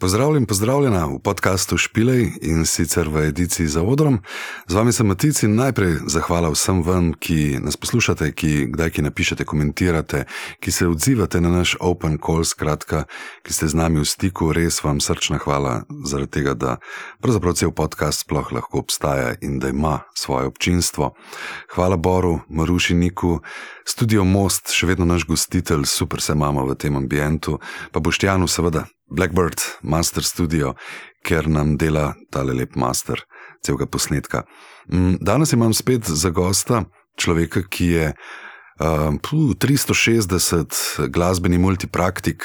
Pozdravljen, pozdravljena v podkastu Špilej in sicer v ediciji za odrom. Z vami sem Matic in najprej zahvala vsem vam, ki nas poslušate, ki kdaj ki napišete, komentirate, ki se odzivate na naš open call, skratka, ki ste z nami v stiku. Res vam srčna hvala zaradi tega, da pravzaprav cel podcast sploh lahko obstaja in da ima svoje občinstvo. Hvala Boru, Maruši Niku, studio Most, še vedno naš gostitelj, super se imamo v tem ambientu, pa Boštjanu seveda. Blackbird Master Studio, ker nam dela tale lep master celega posnetka. Mm, danes imam spet za gosta človeka, ki je uh, 360 glasbeni multipraktik,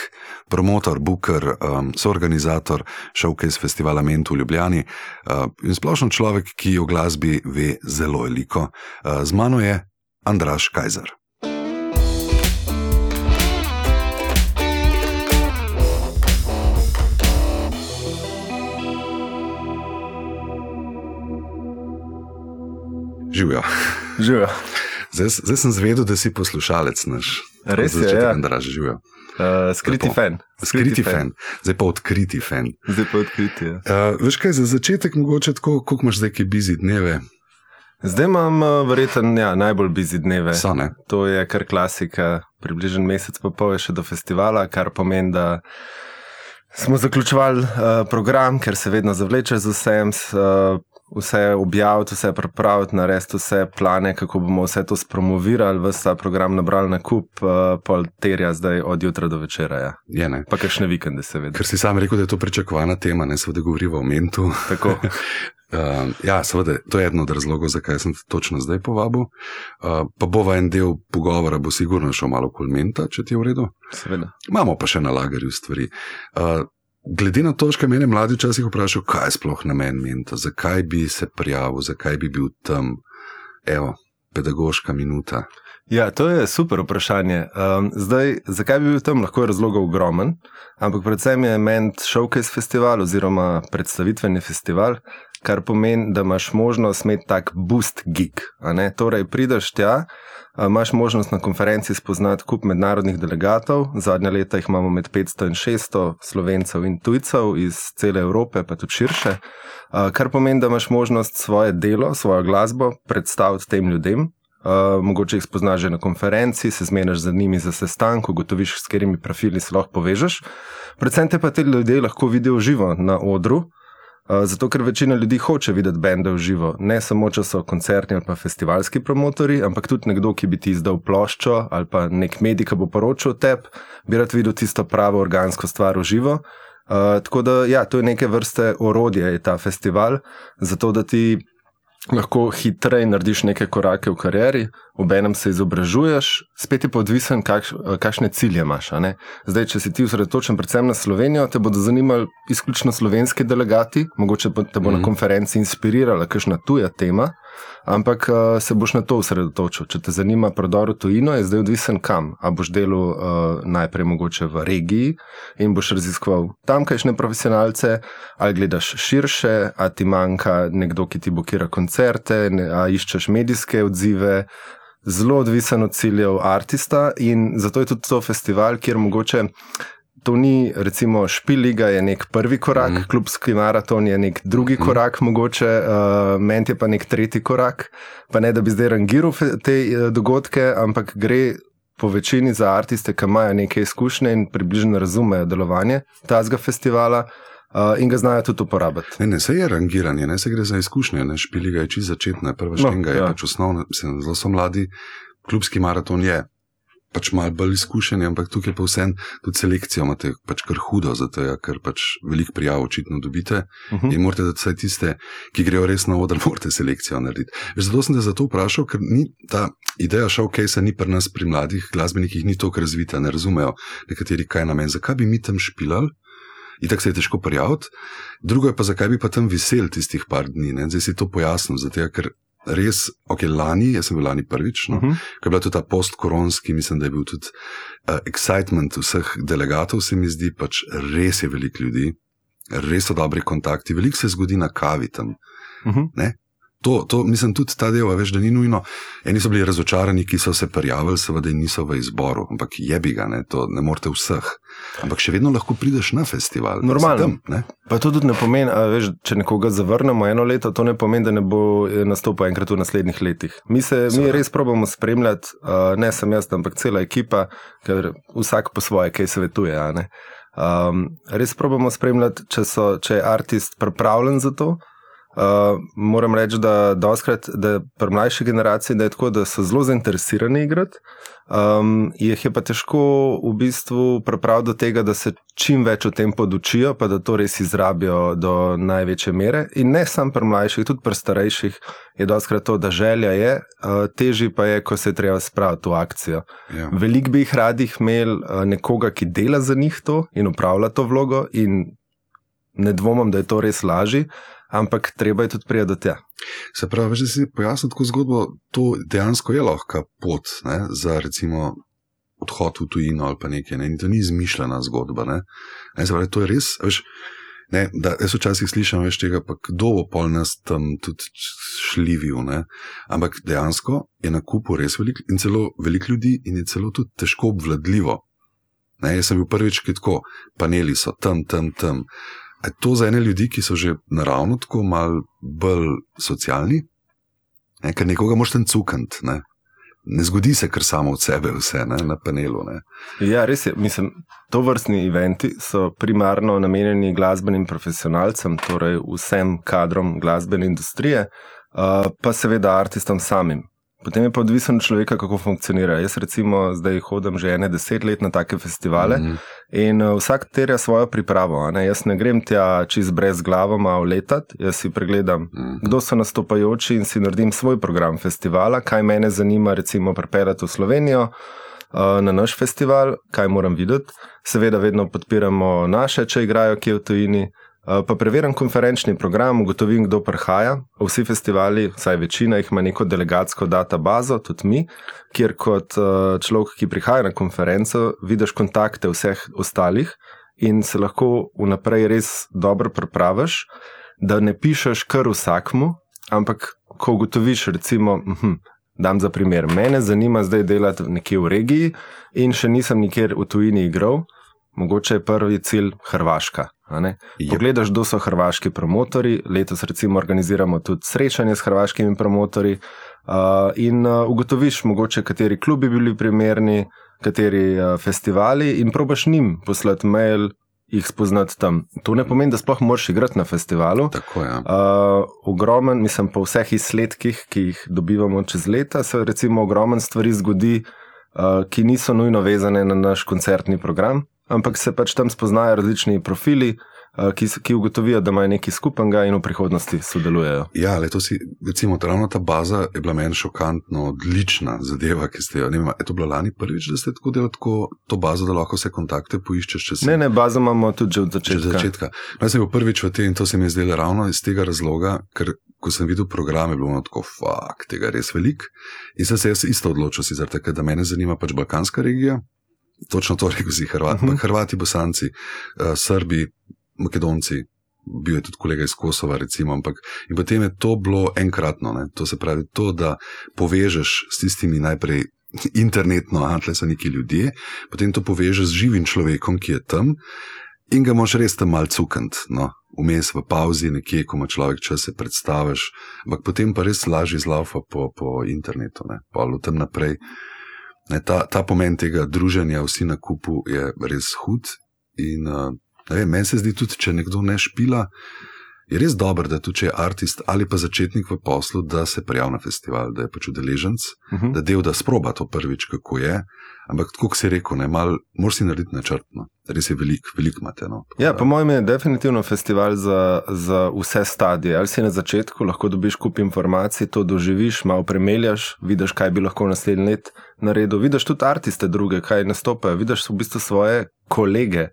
promotor, booker, um, soorganizator Showcase festivala Mentu v Ljubljani uh, in splošno človek, ki o glasbi ve zelo veliko. Uh, z mano je Andraš Kajzer. Živijo. Živijo. Zdaj, zdaj sem zvedel, da si poslušalec naš. Res je, ja. da živijo. Uh, skriti Lepo. fan. Skriti fan, zdaj pa odkriti fan. Zdaj pa odkriti. Ja. Uh, veš kaj, za začetek mogoče tako, koliko imaš zdaj, ki bizi dneve? Zdaj imam uh, verjetno ja, najbolj bizi dneve. So, ne? To je kar klasika. Približen mesec pa pol je še do festivala, kar pomeni, da smo zaključovali uh, program, ker se vedno zavleče z vsem. Uh, Vse objaviti, vse pripraviti, narediti vse plane, kako bomo vse to spromovirali, vse ta program nabrali na kup, uh, pol terja zdaj od jutra do večera. Ja. Je, ne? Pa kakšne vikende, seveda. Ker si sam rekel, da je to pričakovana tema, ne seveda govorimo o mentu. Tako. Uh, ja, seveda, to je eden od razlogov, zakaj sem te točno zdaj povabil. Uh, pa bova en del pogovora, bo sigurno šel malo kulmenta, če ti je v redu. Seveda. Imamo pa še na lagerju stvari. Uh, glede na to, kar mene mladi včasih vprašajo, kaj je sploh namen menta, zakaj bi se prijavil, zakaj bi bil tam, evo, pedagoška minuta. Ja, to je super vprašanje. Um, zdaj, zakaj bi bil tam, lahko je razlogov ogromen, ampak predvsem je ment showcase festival oziroma predstavitveni festival, kar pomeni, da imaš možnost imeti tak boost gig. Torej, prideš tja, imaš možnost na konferenci spoznati kup mednarodnih delegatov. Zadnja leta jih imamo med 500 in 600 slovencev in tujcev iz cele Evrope, pa tudi širše. Kar pomeni, da imaš možnost svoje delo, svojo glasbo predstaviti tem ljudem, Uh, mogoče jih spoznaš že na konferenci, se zmeniš z njimi za sestanek, ugotoviš, s katerimi profili se lahko povežeš. Predvsem te pa te ljudje lahko vidijo živo na odru, uh, zato ker večina ljudi hoče videti bende v živo. Ne samo, če so koncertni ali pa festivalski promotori, ampak tudi nekdo, ki bi ti izdal ploščo ali pa nek medij, ki bo poročal o tebi, bi rad videl tisto pravo organsko stvar v živo. Uh, tako da, ja, to je neke vrste orodje, je ta festival, zato da ti lahko hitreje narediš neke korake v karieri, obenem se izobražuješ, spet je pa odvisen, kakš, kakšne cilje imaš. Zdaj, če si ti osredotočen predvsem na Slovenijo, te bodo zanimali izključno slovenski delegati, mogoče te bo mm. na konferenci inspirirala kakšna tuja tema, ampak uh, se boš na to osredotočil. Če te zanima prodor v tujino, je zdaj odvisen kam. A boš delal uh, najprej mogoče v regiji in boš raziskoval tamkajšnje profesionalce, ali gledaš širše, a ti manjka nekdo, ki ti blokira koncerte, ne, a iščeš medijske odzive. Zelo odvisen od ciljev artista, in zato je tudi to festival, kjer mogoče to ni, recimo, špiliga je nek prvi korak, mm. klubski maraton je nek drugi mm. korak, mogoče uh, ment je pa nek tretji korak. Pa ne, da bi zdaj rangiral te uh, dogodke, ampak gre po večini za artiste, ki imajo neke izkušnje in približno razumejo delovanje tazga festivala. Uh, in ga znajo tudi uporabiti. Ne, ne, se je rangiranje, ne se gre za izkušnje, ne špiliga je čisto začetna, prva No, štenga je ja. pač osnovna, mislim, zelo so mladi, klubski maraton je. Pač malo bolj izkušen, ampak tukaj pa vsem tudi selekcijo imate pač kar hudo, zato je, ker pač veliko prijav očitno dobite Uh -huh. in morate dati vsaj tiste, ki grejo res na oder, morate selekcijo narediti. Veš, zato sem te zato vprašal, ker ni ta ideja showcase ni pri nas, pri mladih glasbenikih, ni tako razvita, ne razumejo nekateri, kaj je namen, zakaj bi mi tam špilali. In tako se je težko prijaviti. Drugo je pa, zakaj bi pa tam visel tistih par dni. Ne? Zdaj si to pojasnil, zato ker res, ok, lani, jaz sem bil lani prvič, no, uh Mhm. -huh. ko je bila tudi ta postkoronski, mislim, da je bil tudi uh, excitement vseh delegatov, se mi zdi, pač res je veliko ljudi, res so dobri kontakti, veliko se zgodi na kavi tam. Uh -huh. Ne? To, to, mislim, tudi ta del, veš, da ni nujno. Eni so bili razočarani, ki so se prijavili, seveda niso v izboru, ampak je bi ga, ne, to ne morete vseh. Ampak še vedno lahko prideš na festival. Normalno. Tam, pa to tudi ne pomeni, veš, če nekoga zavrnemo eno leto, to ne pomeni, da ne bo eh, nastopil enkrat v naslednjih letih. Mi se mi res probujemo spremljati, ne sem jaz, ampak cela ekipa, ker vsak po svoje, kaj svetuje. Um, res probujemo spremljati, če, so, če je umetnik pripravljen za to. Uh, moram reči, da doskrat, da pri mlajši generaciji da je tako, da so zelo zainteresirani igrati. Um, jih je pa težko v bistvu pripraviti do tega, da se čim več o tem podučijo, pa da to res izrabijo do največje mere. In ne samo pri mlajših, tudi pri starejših je doskrat to, da želja je, uh, teži pa je, ko se je treba spraviti v akcijo. Ja. Veliko bi jih radih imeli uh, nekoga, ki dela za njih to in upravlja to vlogo, in ne dvomim, da je to res lažje ampak treba je tudi priti do tega. Se pravi, že si pojasnil tako zgodbo, to dejansko je lahko pot ne, za recimo. Odhod v tujino ali pa nekaj, ne? in to ni izmišljena zgodba. Ne? Ne, pravi, to je res. Veš, ne, da, jaz včasih slišim več tega, pa kdo bo pol nas tam tudi šlivil. Ne? Ampak dejansko je na kupu res veliko in celo veliko ljudi, in je celo tudi težko obvladljivo. Ne, jaz sem bil prvič, ki tako, paneli so tam, tam, tam. Je to za ene ljudi, ki so že naravno tako malo bolj socialni, ne, ker nekoga moš tam cukant. Ne. ne zgodi se kar samo od sebe, vse ne, na panelu. Ne. Ja, res je. Mislim, to vrstni eventi so primarno namenjeni glasbenim profesionalcem, torej vsem kadrom glasbene industrije, uh, pa seveda artistom samim. Potem je pa odvisno od človeka, kako funkcionira. Jaz, recimo, zdaj hodim že ene deset let na take festivale mm -hmm. in uh, vsak terja svojo pripravo. Ne? Jaz ne grem tja čez brez glavoma vletati, jaz si pregledam, mm -hmm. kdo so nastopajoči in si naredim svoj program festivala, kaj mene zanima, recimo, pripeljati v Slovenijo. Uh, na naš festival, kaj moram videti. Seveda, vedno podpiramo naše, če igrajo kje v tujini. Eh, pa preverjam konferenčni program, ugotovim, kdo prihaja. Vsi festivali, vsaj večina jih ima neko delegatsko databazo, tudi mi, kjer kot eh, človek, ki prihaja na konferenco, vidiš kontakte vseh ostalih in se lahko vnaprej res dobro pripraviš, da ne pišeš kar vsakmu, ampak ko ugotoviš, recimo, hm, dam za primer, mene zanima zdaj delati nekje v regiji in še nisem nikjer v tujini igral. Mogoče je prvi cilj Hrvaška. Pogledaš, kdo so hrvaški promotori. Letos recimo organiziramo tudi srečanje s hrvaškimi promotori uh, in uh, ugotoviš, mogoče kateri klubi bi bili primerni, kateri uh, festivali, in probaš njim poslati mail. Jih spoznati tam. To ne pomeni, da sploh moraš igrati na festivalu. Tako je. Ja. Uh, ogromen, mislim, po vseh izsledkih, ki jih dobivamo čez leta, se recimo ogromen stvari zgodi, uh, ki niso nujno vezane na naš koncertni program ampak se pač tam spoznajo različni profili. Eh, ki, ki ugotovijo, da imajo nekaj skupnega in v prihodnosti sodelujejo. Ja, le to si, recimo, ravno ta baza je bila meni šokantno, odlična zadeva, ki ste jo. Ne vem, je to bilo lani prvič, da ste tako delali tako, to bazo, da lahko vse kontakte poiščeš? Si... Ne, ne, bazo imamo tudi od začetka. Od začetka. No, jaz sem bil prvič v tem in to se mi je zdelo ravno iz tega razloga, ker ko sem videl program, je bilo tako, fuck, tega je res velik. In sem se jaz isto odločil, zaradi tega, da me zanima pač Balkanska regija. Točno to rekel si, Hrvati, uh mhm. -huh. Hrvati Bosanci, uh, Srbi, Makedonci, bil je tudi kolega iz Kosova, recimo, ampak in potem je to bilo enkratno. Ne? To se pravi, to, da povežeš s tistimi najprej internetno, a tle so neki ljudje, potem to povežeš z živim človekom, ki je tam in ga moš res tam mal cukant. No? Vmes v pauzi, nekje, ko ima človek čas, se predstaviš, ampak potem pa res lažje zlaufa po, po internetu, ne? pa v tem naprej. Ne, ta, ta pomen tega druženja, vsi na kupu, je res hud. In uh, meni se zdi tudi, če nekdo ne špila, je res dobro, da tudi če je umetnik ali pa začetnik v poslu, da se prijavi na festival, da je pač udeleženc, uh mhm. -huh. da del, da sproba to prvič, kako je. Ampak, kot si rekel, ne, mal, moraš si narediti načrtno, res je veliko, veliko imate. No. Ja, po mojem je definitivno festival za, za vse stadije. Ali si na začetku lahko dobiš kup informacij, to doživiš, malo premeljaš, vidiš, kaj bi lahko naslednji let naredil. Vidiš tudi artiste druge, kaj nastopajo, vidiš v bistvu svoje kolege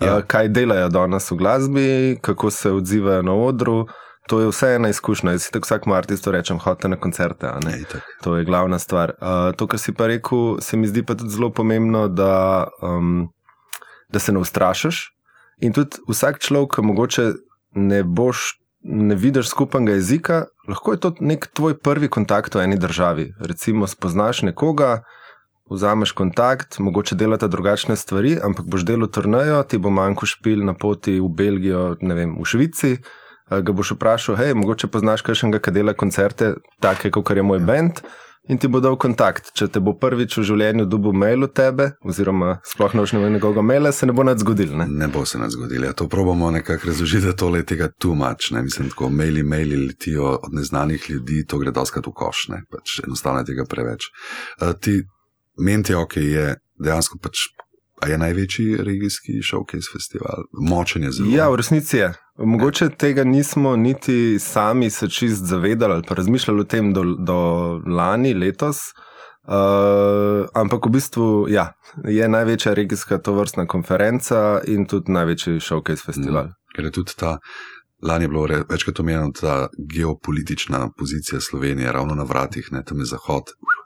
ja. uh, kaj delajo danes v glasbi, kako se odzivajo na odru. To je vse ena izkušnja. Jaz si tako vsak martis to rečem, hodite na koncerte. Ne, to je glavna stvar. Uh, to, kar si pa rekel, se mi zdi pa tudi zelo pomembno, da, um, da se ne ustrašiš. In tudi vsak človek, ki mogoče ne boš ne vidiš skupnega jezika, lahko je to nek tvoj prvi kontakt v eni državi. Recimo, spoznaš nekoga, vzameš kontakt, mogoče delate drugačne stvari, ampak boš delo trnajo, ti bo manjko špil na poti v Belgijo, ne vem, v Švici. Ga boš vprašal, hej, mogoče poznaš kakšnega, ki dela koncerte, take kot je moj bend in ti bo dal kontakt. Če te bo prvič v življenju dobil mail od tebe, oziroma sploh ne boš imel njegovega maila, se ne bo nič zgodilo. Ne? ne bo se nič zgodilo. Ja, to probamo nekako razložiti, da tole je tega tu mač. Mislim, tako maili, maili letijo od neznanih ljudi, to gre doskrat v koš, ne? pač enostavno je tega preveč. Uh, ti menti, ok, je dejansko pač. A je največji regijski showcase festival, močen je zelo? Ja, v resnici je. Mogoče tega nismo niti sami se čist zavedali ali pa razmišljali o tem do, do lani, letos. Uh, ampak v bistvu ja, je največja regijska tovrstna konferenca in tudi največji showcase festival. Mm, ker je tudi ta, lani je bilo večkrat omenjeno, ta geopolitična pozicija Slovenije, ravno na vratih, ne tam je zahod,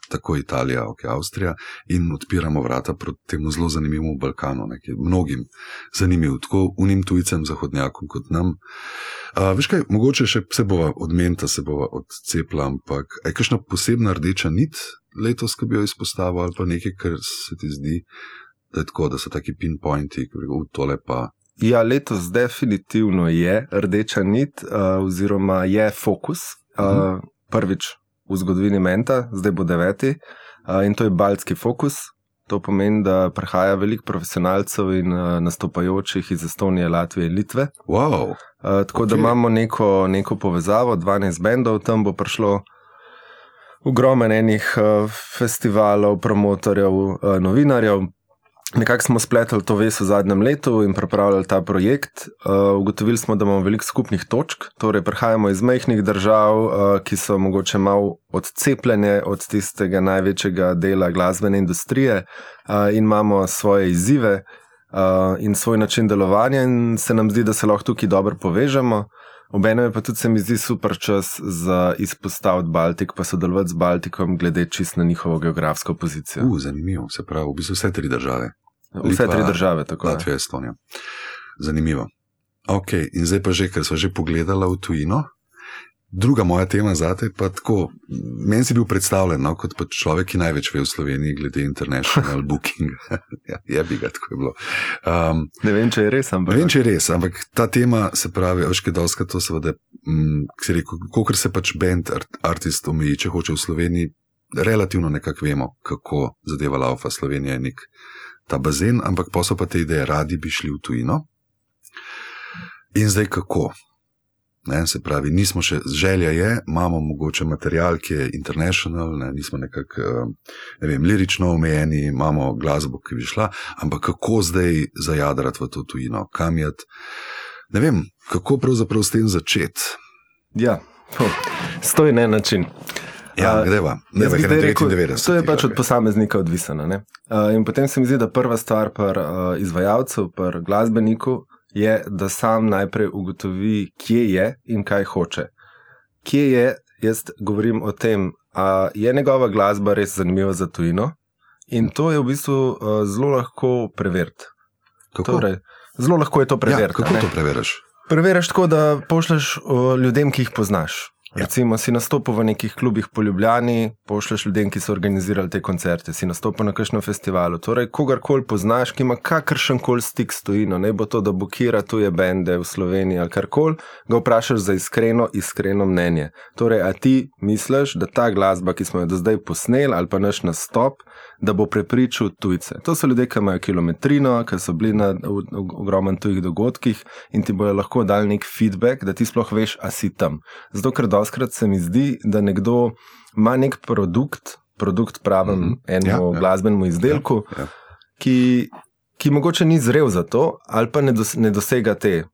tako Italija, ok, Avstrija, in odpiramo vrata proti temu zelo zanimivemu Balkanu, nekaj mnogim zanimiv, tako unim tujcem, zahodnjakom kot nam. Uh, veš kaj, mogoče še se bova odmenta, se bova odcepla, ampak je kakšna posebna rdeča nit letos, ki bi jo izpostavil, ali pa nekaj, kar se ti zdi, da je tako, da so taki pinpointi, ki bi tole pa. Ja, letos definitivno je rdeča nit, uh, oziroma je fokus. Uh, prvič v zgodovini Menta, zdaj bo deveti, in to je Baltski fokus. To pomeni, da prihaja veliko profesionalcev in nastopajočih iz Estonije, Latvije in Litve. Wow. Tako okay. da imamo neko, neko povezavo, 12 bendov, tam bo prišlo ogromen enih festivalov, promotorjev, novinarjev, Nekako smo spletli to ves v zadnjem letu in pripravljali ta projekt. Uh, ugotovili smo, da imamo veliko skupnih točk, torej prihajamo iz mehkih držav, uh, ki so mogoče malo odcepljene od tistega največjega dela glasbene industrije uh, in imamo svoje izzive uh, in svoj način delovanja, in se nam zdi, da se lahko tukaj dobro povežemo. Obenem pa tudi se mi zdi super čas za izpostaviti Baltik, pa sodelovati z Baltikom, glede čist na njihovo geografsko pozicijo. Uh, zanimivo, se pravi, v bistvu vse tri države. Vse Litva, tri države, tako je. Latvija, Estonija. Zanimivo. Ok, in zdaj pa že, ker smo že pogledali v tujino. Druga moja tema za te pa tako. Meni si bil predstavljen no, kot človek, ki največ ve v Sloveniji, glede international booking. ja, je bi ga tako je bilo. Um, ne vem, če je res. Ampak. Ne vem, če je res, ampak ta tema se pravi, oške doska to seveda, mm, kot se pač bend art, artist omeji, če hoče v Sloveniji, relativno nekako vemo, kako zadeva laufa Slovenija je nek ta bazen, ampak pa so pa te ideje, radi bi šli v tujino. In zdaj kako? Ne, se pravi, nismo še, želja je, imamo mogoče material, ki je international, ne, nismo nekako eh, ne vem, lirično omejeni, imamo glasbo, ki bi šla, ampak kako zdaj zajadrati v to tujino, kam je. Ne vem, kako pravzaprav s tem začeti. Ja, stoj na način. Ja, greva, ne kaj je 99. To je pač od posameznika odvisno. Uh, in potem se mi zdi, da prva stvar pri uh, izvajalcu, pri glasbeniku, je, da sam najprej ugotovi, kje je in kaj hoče. Kje je, jaz govorim o tem, ali je njegova glasba res zanimiva za tujino. In to je v bistvu uh, zelo lahko preveriti. Torej, zelo lahko je to preveriti. Ja, kako ne? to preveriš? Preveriš tako, da pošleš uh, ljudem, ki jih poznaš. Ja. Recimo, si nastopil v nekih klubih po Ljubljani, pošlješ ljudem, ki so organizirali te koncerte, si nastopil na kakšnem festivalu. Torej, kogarkoli poznaš, ki ima kakršen koli stik s tujino, ne bo to, da bokira tuje bende v Sloveniji ali karkoli, ga vprašaš za iskreno, iskreno mnenje. Torej, a ti misliš, da ta glasba, ki smo jo do zdaj posneli ali pa naš nastop, da bo prepričal tujce. To so ljudje, ki imajo kilometrino, ki so bili na ogromnih tujih dogodkih in ti bojo lahko dali nek feedback, da ti sploh veš, a si tam. Zato, ker doskrat se mi zdi, da nekdo ima nek produkt, produkt pravim, mm -hmm. enemu ja, ja. glasbenemu izdelku, ja, ja. Ki, ki mogoče ni zrel za to, ali pa ne, dos, ne dosega te.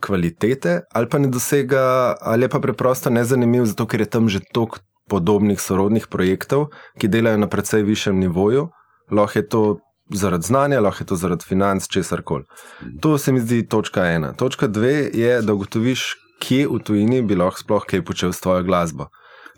Kvalitete, ali pa ne dosega, ali pa preprosto nezanimiv, zato ker je tam že toliko podobnih sorodnih projektov, ki delajo na precej višjem nivoju. Lahko je to zaradi znanja, lahko je to zaradi financ, česar koli. To se mi zdi točka ena. Točka dve je, da ugotoviš, kje v tujini bi lahko sploh kaj počel s tvojo glasbo.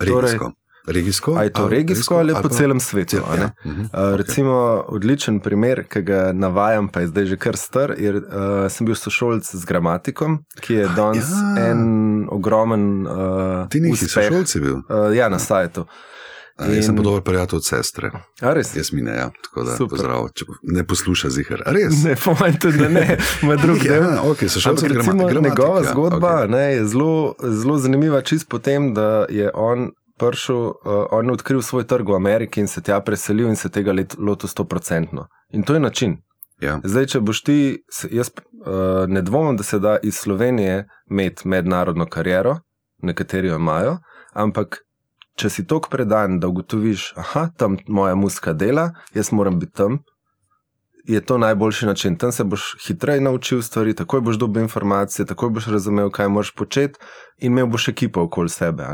Torej, Regijsko? A je to Ali regijsko ali po pa- celem svetu? Ja, ne? ja, mhm, Uh, okej. recimo, odličen primer, ki ga navajam, pa je zdaj že kar star. Je, uh, sem bil sošolc z gramatikom, ki je danes Ja. ja. en ogromen uh, Ti nisi uspeh. sošolci bil? Uh, ja, na sajtu. A, Jaz sem In- pa dober prijatelj od sestre. A res? Jaz mi ne, ja. tako da pozdrav. Če ne posluša zihar. A res? Ne, po mojem tudi da ne, ima drug del. Ja, okay, sošolci Ampak od recimo, grama- gramatik, njegova ja, zgodba okay. ne, je zelo, zelo zanimiva, čist potem, da je on prišel, uh, on je odkril svoj trg v Ameriki in se tja preselil in se tega lotil stoprocentno. In to je način. Ja. Zdaj, če boš ti, jaz uh, ne dvomim, da se da iz Slovenije imeti mednarodno kariero, nekateri jo imajo, ampak če si tok predan, da ugotoviš, da tam moja muska dela, jaz moram biti tam, je to najboljši način. Tam se boš hitreje naučil stvari, takoj boš dobil informacije, takoj boš razumel, kaj moraš početi in imel boš ekipo okoli sebe.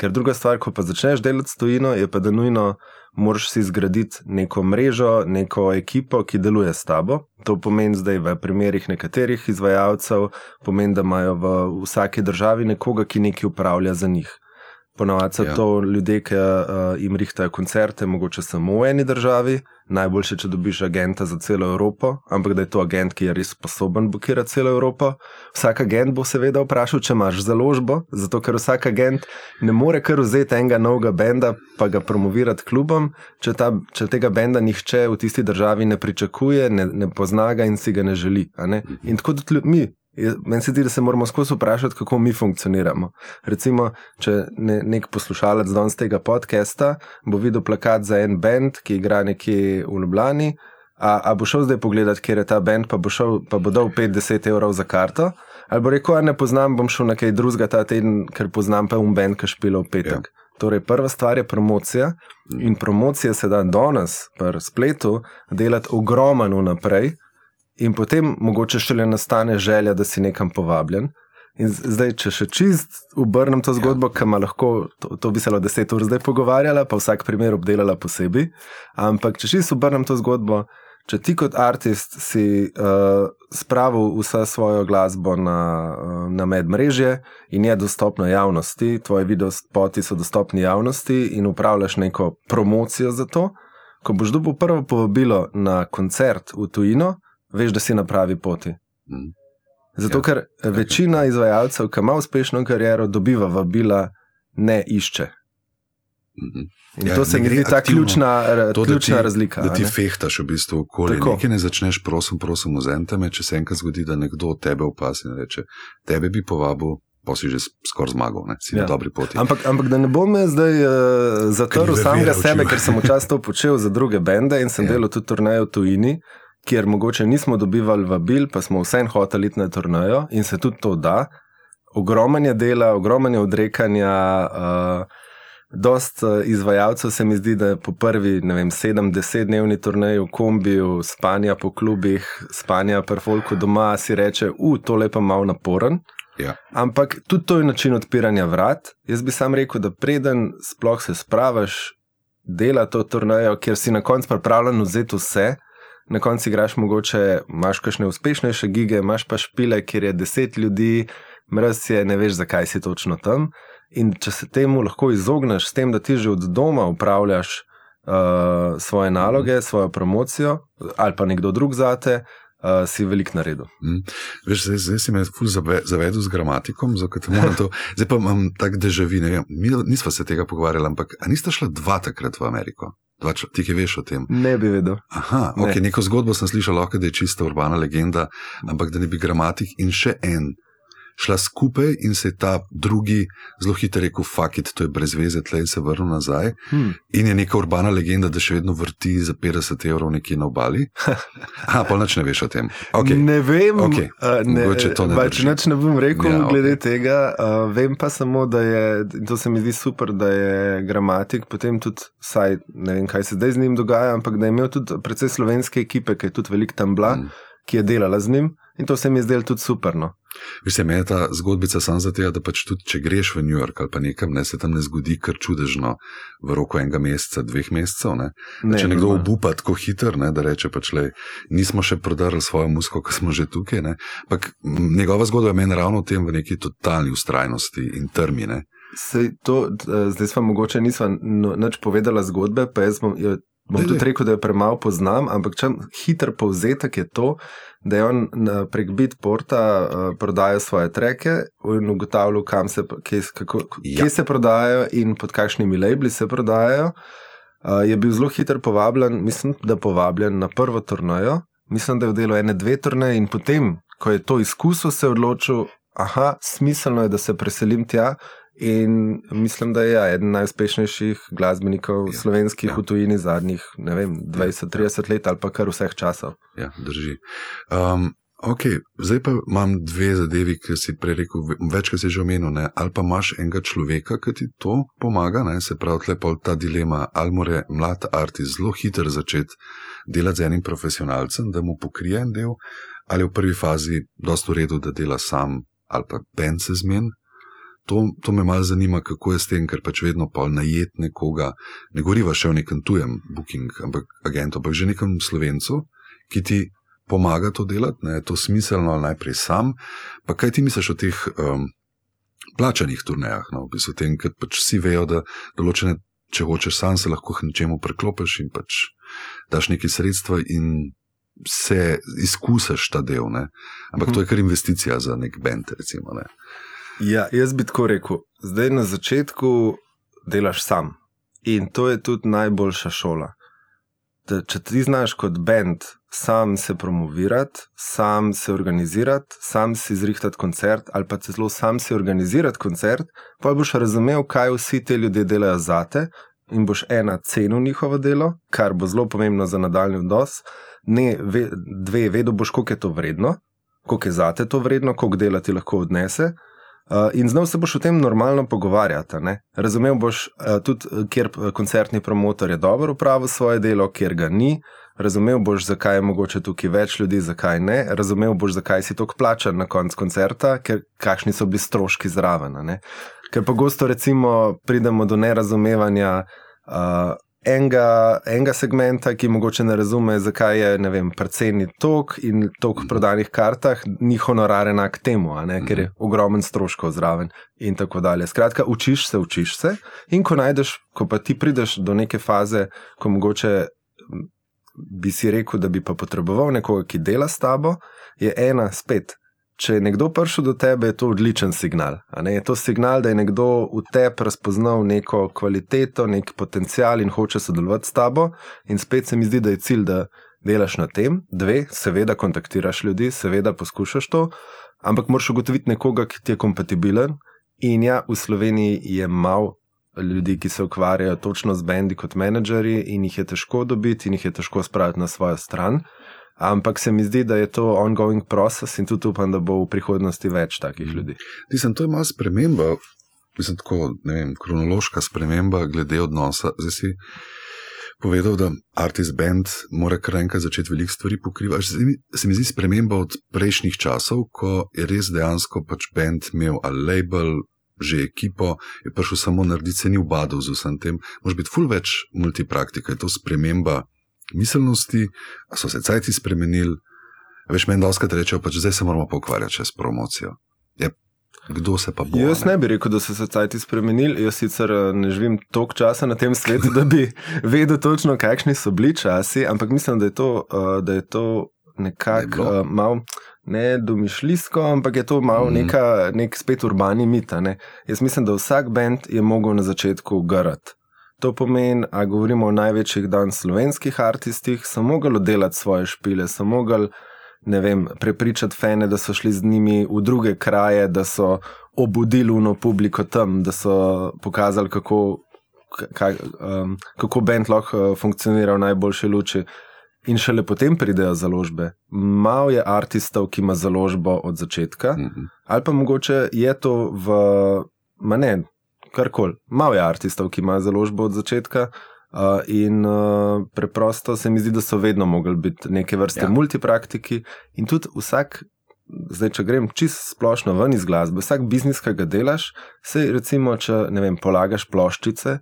Ker druga stvar, ko pa začneš delati s tujino, je pa da nujno moraš si zgraditi neko mrežo, neko ekipo, ki deluje s tabo. To pomeni zdaj v primerih nekaterih izvajalcev, pomeni, da imajo v vsaki državi nekoga, ki nekaj upravlja za njih. Ponovadi so Ja. to ljudje, ki uh, jim rihtajajo koncerte, mogoče samo v eni državi, najboljše, če dobiš agenta za celo Evropo, ampak da je to agent, ki je res sposoben blokirati celo Evropo. Vsak agent bo seveda vprašal, če imaš založbo, zato ker vsak agent ne more kar vzeti enega novega benda pa ga promovirati klubom, če, ta, če tega benda nihče v tisti državi ne pričakuje, ne, ne pozna ga in si ga ne želi. Ne? In tako tudi mi. Meni se zdi, da se moramo skozi vprašati, kako mi funkcioniramo. Recimo, če ne, nek poslušalec danes tega podcasta bo videl plakat za en bend, ki igra nekje v Ljubljani, a, a bo šel zdaj pogledat, kje je ta bend, pa bo, šel, pa bo dal 5-10 evrov za karto, ali bo rekel, a ne poznam, bom šel na kaj drugega ta teden, ker poznam pa un bend, ki špila v petek. Ja. Torej, prva stvar je promocija in promocija se da danes pri spletu delati ogromno naprej, in potem mogoče šele nastane želja, da si nekam povabljen. In zdaj, če še čist obrnem to zgodbo, ja. ki ima lahko, to, to bi se lahko deset ur zdaj pogovarjala, pa vsak primer obdelala posebej. Ampak, če čist obrnem to zgodbo, če ti kot artist si uh, spravil vso svojo glasbo na, uh, na medmrežje in je dostopno javnosti, tvoji videospoti so dostopni javnosti in upravljaš neko promocijo za to, ko boš dobil prvo povabilo na koncert v tujino, veš, da si na pravi poti. Mhm. Zato, Ja. ker večina izvajalcev, ki ima uspešno kariero, dobiva vabila, ne išče. Mhm. In Ja, to se mi zdi ta aktivno. ključna, To, da ključna ti- razlika. Da ti ne? fehtaš v bistvu okolje. Tako. Nekaj ne začneš, prosim, prosim, vzemite me, če se enkrat zgodi, da nekdo tebe opasi in reče: Tebe bi povabil, pa si že skoraj zmagal, ne? si ja. na dobri poti. Ampak, ampak da ne bom jaz zdaj uh, zatrl samega sebe, ker sem včasih to počel za druge bende in sem Ja. delal tudi turnejo v tujini, kjer mogoče nismo dobivali vabil, pa smo vseeno hoteli iti na turnejo in se tudi to da. Ogromanje dela, ogromanje odrekanja. Uh, Dost uh, izvajalcev se mi zdi, da po prvi, ne vem, sedem, deset dnevni turnej v kombiju, spanja po klubih, spanja pri folku doma, si reče, u, tole pa malo naporen. Ja. Ampak tudi to je način odpiranja vrat. Jaz bi sam rekel, da preden sploh se spravaš, dela to turnajo, kjer si na koncu pripravljen vzeti vse. Na koncu igraš mogoče, imaš kakšne uspešnejše gige, imaš pa špile, kjer je deset ljudi, mrz je, ne veš, zakaj si točno tam. In če se temu lahko izogneš, s tem, da ti že od doma upravljaš uh, svoje naloge, svojo promocijo, ali pa nekdo drug zate, uh, si velik naredil. Veš, zdaj, zdaj si me ful zavedel z gramatikom, to. Zdaj pa imam tak državi, ne vem, mi nismo se tega pogovarjali, ampak nista šla dva takrat v Ameriko? Čl- ti, ki veš o tem. Ne bi vedel. Aha, Ne. okay, neko zgodbo sem slišal, lahko da je čista urbana legenda, ampak da ne bi gramatik in še en šla skupaj in se je ta drugi zelo hitro rekel: Fuck it, to je brez veze, tle in se vrnil nazaj. Hm. In je neka urbana legenda, da še vedno vrti za 50 evrov nekje na obali. Aha, pa nič ne veš o tem. Okay. Ne vem, Okej, uh, ne, mogoče to ne drži. nič ne bom rekel Ja, glede okay. tega. Uh, vem pa samo, da je, to se mi zdi super, da je gramatik, potem tudi, saj, ne vem, kaj se zdaj z njim dogaja, ampak da je imel tudi precej slovenske ekipe, ki je tudi velik tam bila, Mm. mm. ki je delala z njim in to se mi je zdelo tudi super. Veš, se meni ta zgodbica samo zato, da pač tudi če greš v New York ali pa nekam, ne, se tam ne zgodi kar čudežno v roku enega meseca, dveh mesecev. Ne. Ne, Če nekdo normalno. obupa tako hiter, ne, da reče, pač, le, nismo še prodarili svojo musko, ko smo že tukaj. ne. Ampak njegova zgodba je meni ravno v tem, v neki totalni ustrajnosti in termine. Sej to, eh, zdaj smo mogoče nismo nič povedala zgodbe, pa jaz bom, jo, bom tudi rekel, da jo premalo poznam, ampak če hiter povzetek je to, da je on na- prek Bitporta uh, prodajal svoje treke in ugotavljal, kam se, kje, kako, Ja. kje se prodajajo in pod kakšnimi labeli se prodajajo. Uh, je bil zelo hiter povabljen, mislim, da povabljen na prvo turnajo. Mislim, da je delu ene dve turnaje in potem, ko je to izkusil, se je odločil, aha, smiselno je, da se preselim tja. In mislim, da je ja, eden najuspešnejših glasbenikov Ja, ja, slovenskih ja. ja. v tujini zadnjih ne vem, 20-30 let ali pa kar vseh časov. Ja, drži. Um, ok, zdaj pa imam dve zadevi, ki si prej rekel, ve- večkrat si že omenil. Ne? Ali pa imaš enega človeka, ki ti to pomaga, ne? se pravi, tle pa ta dilema, ali mora mlad artist zelo hiter začeti delati z enim profesionalcem, da mu pokrije en del, ali v prvi fazi dosto v redu, da dela sam, ali pa bend se zmen. To, to me malo zanima, kako je s tem, ker pač vedno pol najet nekoga, ne govoriva še o nekem tujem booking, ampak agentu, ampak že nekem slovencu, ki ti pomaga to delati, ne, to smiselno najprej sam. Pa kaj ti misliš o teh um, plačanih turnejah, no, v bistvu tem, ker pač vsi vejo, da določene, če hočeš sam, se lahko k nečemu preklopiš in pač daš neki sredstva in se izkusiš ta del. Ne. Ampak Mhm. to je kar investicija za nek bend, recimo. Ne. Ja, jaz bi tako rekel. Zdaj na začetku delaš sam in to je tudi najboljša šola. Da, če ti znaš kot bend sam se promovirati, sam se organizirati, sam si izrihtati koncert ali pa celo sam si organizirati koncert, pa boš razumel, kaj vsi ti ljudje delajo zate in boš ena cenil njihovo delo, kar bo zelo pomembno za nadaljni odnos. Ne, ve, dve, vedel boš, koliko je to vredno, koliko je zate to vredno, koliko dela ti lahko odnese. Uh, in znal se boš o tem normalno pogovarjati. Ne? Razumel boš uh, tudi, uh, kjer koncertni promotor je dobro upravil svoje delo, kjer ga ni. Razumel boš, zakaj je mogoče tukaj več ljudi, zakaj ne. Razumel boš, zakaj si tako plačan na koncu koncerta, ker kakšni so bili stroški zraven. ne. Ker pogosto pridemo do nerazumevanja. Uh, Enega, enega segmenta, ki mogoče ne razume, zakaj je vem, predceni tok in tok v prodanih kartah, ni honorar enak temu, ne, ker je ogromen stroškov zraven in tako dalje. Skratka, učiš se, učiš se, in ko najdeš, ko pa ti prideš do neke faze, ko mogoče bi si rekel, da bi pa potreboval nekoga, ki dela s tabo, je ena spet. Če je nekdo prišel do tebe, je to odličen signal. Je to signal, da je nekdo v tebi razpoznal neko kvaliteto, nek potencial in hoče sodelovati s tabo. In spet se mi zdi, da je cilj, da delaš na tem. Dve, seveda kontaktiraš ljudi, seveda poskušaš to, ampak moraš ugotoviti nekoga, ki ti je kompatibilen. In ja, v Sloveniji je malo ljudi, ki se ukvarjajo točno z bendi kot menedžerji, in jih je težko dobiti, in jih je težko spraviti na svojo stran. Ampak se mi zdi, da je to ongoing proces in tudi upam, da bo v prihodnosti več takih ljudi. Mislim, to je malo sprememba, mislim, tako vem, kronološka sprememba glede odnosa. Zdaj si povedal, da artist band mora kar enkrat začeti veliko stvari pokrivati. Se mi- Se mi zdi sprememba od prejšnjih časov, ko je res dejansko pač band imel ali label, že ekipo, je prišel samo narediti, se ni ubadal z vsem tem. Moš biti ful več multipraktika, je to sprememba miselnosti, so se cajti spremenili. Veš, meni doskrat rečejo, pač zdaj se moramo pa ukvarjati še s promocijo. Ja, kdo se pa bo? Jaz ne bi rekel, da so se cajti spremenili. Jaz sicer eh, ne živim toliko časa na tem svetu, da bi vedel točno, kakšni so bili časi, ampak mislim, da je to, eh, da je to je nekako uh, malo. Ne domišljijsko, ampak je to malo Mhm. neka, nek spet urbani mit. ne. Jaz mislim, da vsak bend je mogel na začetku garati. To pomeni, a govorimo o največjih dan slovenskih artistih, so mogli delati svoje špile, so mogli ne vem, prepričati fene, da so šli z njimi v druge kraje, da so obudili uno publiko tam, da so pokazali, kako, kaj, um, kako bend lahko uh, funkcionira v najboljši luči. In šele potem pridejo založbe. Malo je artistov, ki ima založbo od začetka, Mhm. ali pa mogoče je to v, ne, karkoli. Malo je artistov, ki ima založbo od začetka. Uh, in uh, preprosto se mi zdi, da so vedno mogli biti neke vrste Ja. multipraktiki, in tudi vsak, zdaj, če grem čisto splošno ven iz glasbe, vsak biznis, ki ga delaš, se recimo, če ne vem, polagaš ploščice,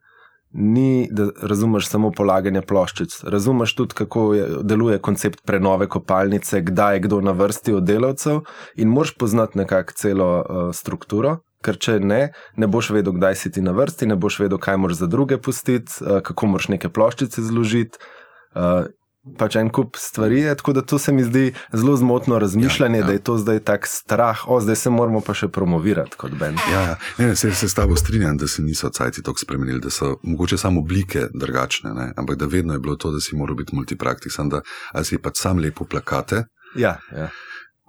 ni da razumeš samo polaganje ploščic. Razumeš tudi, kako je, deluje koncept prenove kopalnice, kdaj je kdo na vrsti od delavcev, in moraš poznati nekako celo uh, strukturo, Ker če ne, ne boš vedel, kdaj si ti na vrsti, ne boš vedel, kaj moraš za druge pustiti, uh, kako moraš neke ploščice zložiti. Uh, pač en kup stvari je, tako da to se mi zdi zelo zmotno razmišljanje, ja, ja. da je to zdaj tak strah, o, zdaj se moramo pa še promovirati kot Ben. Ja, ja. Ne, ne, se, se s tabo strinjam, da se niso cajti tako spremenili, da so mogoče samo oblike drugačne, ne? ampak da vedno je bilo to, da si moral biti multipraktik, sem da si pač sam lepo plakate. Ja, ja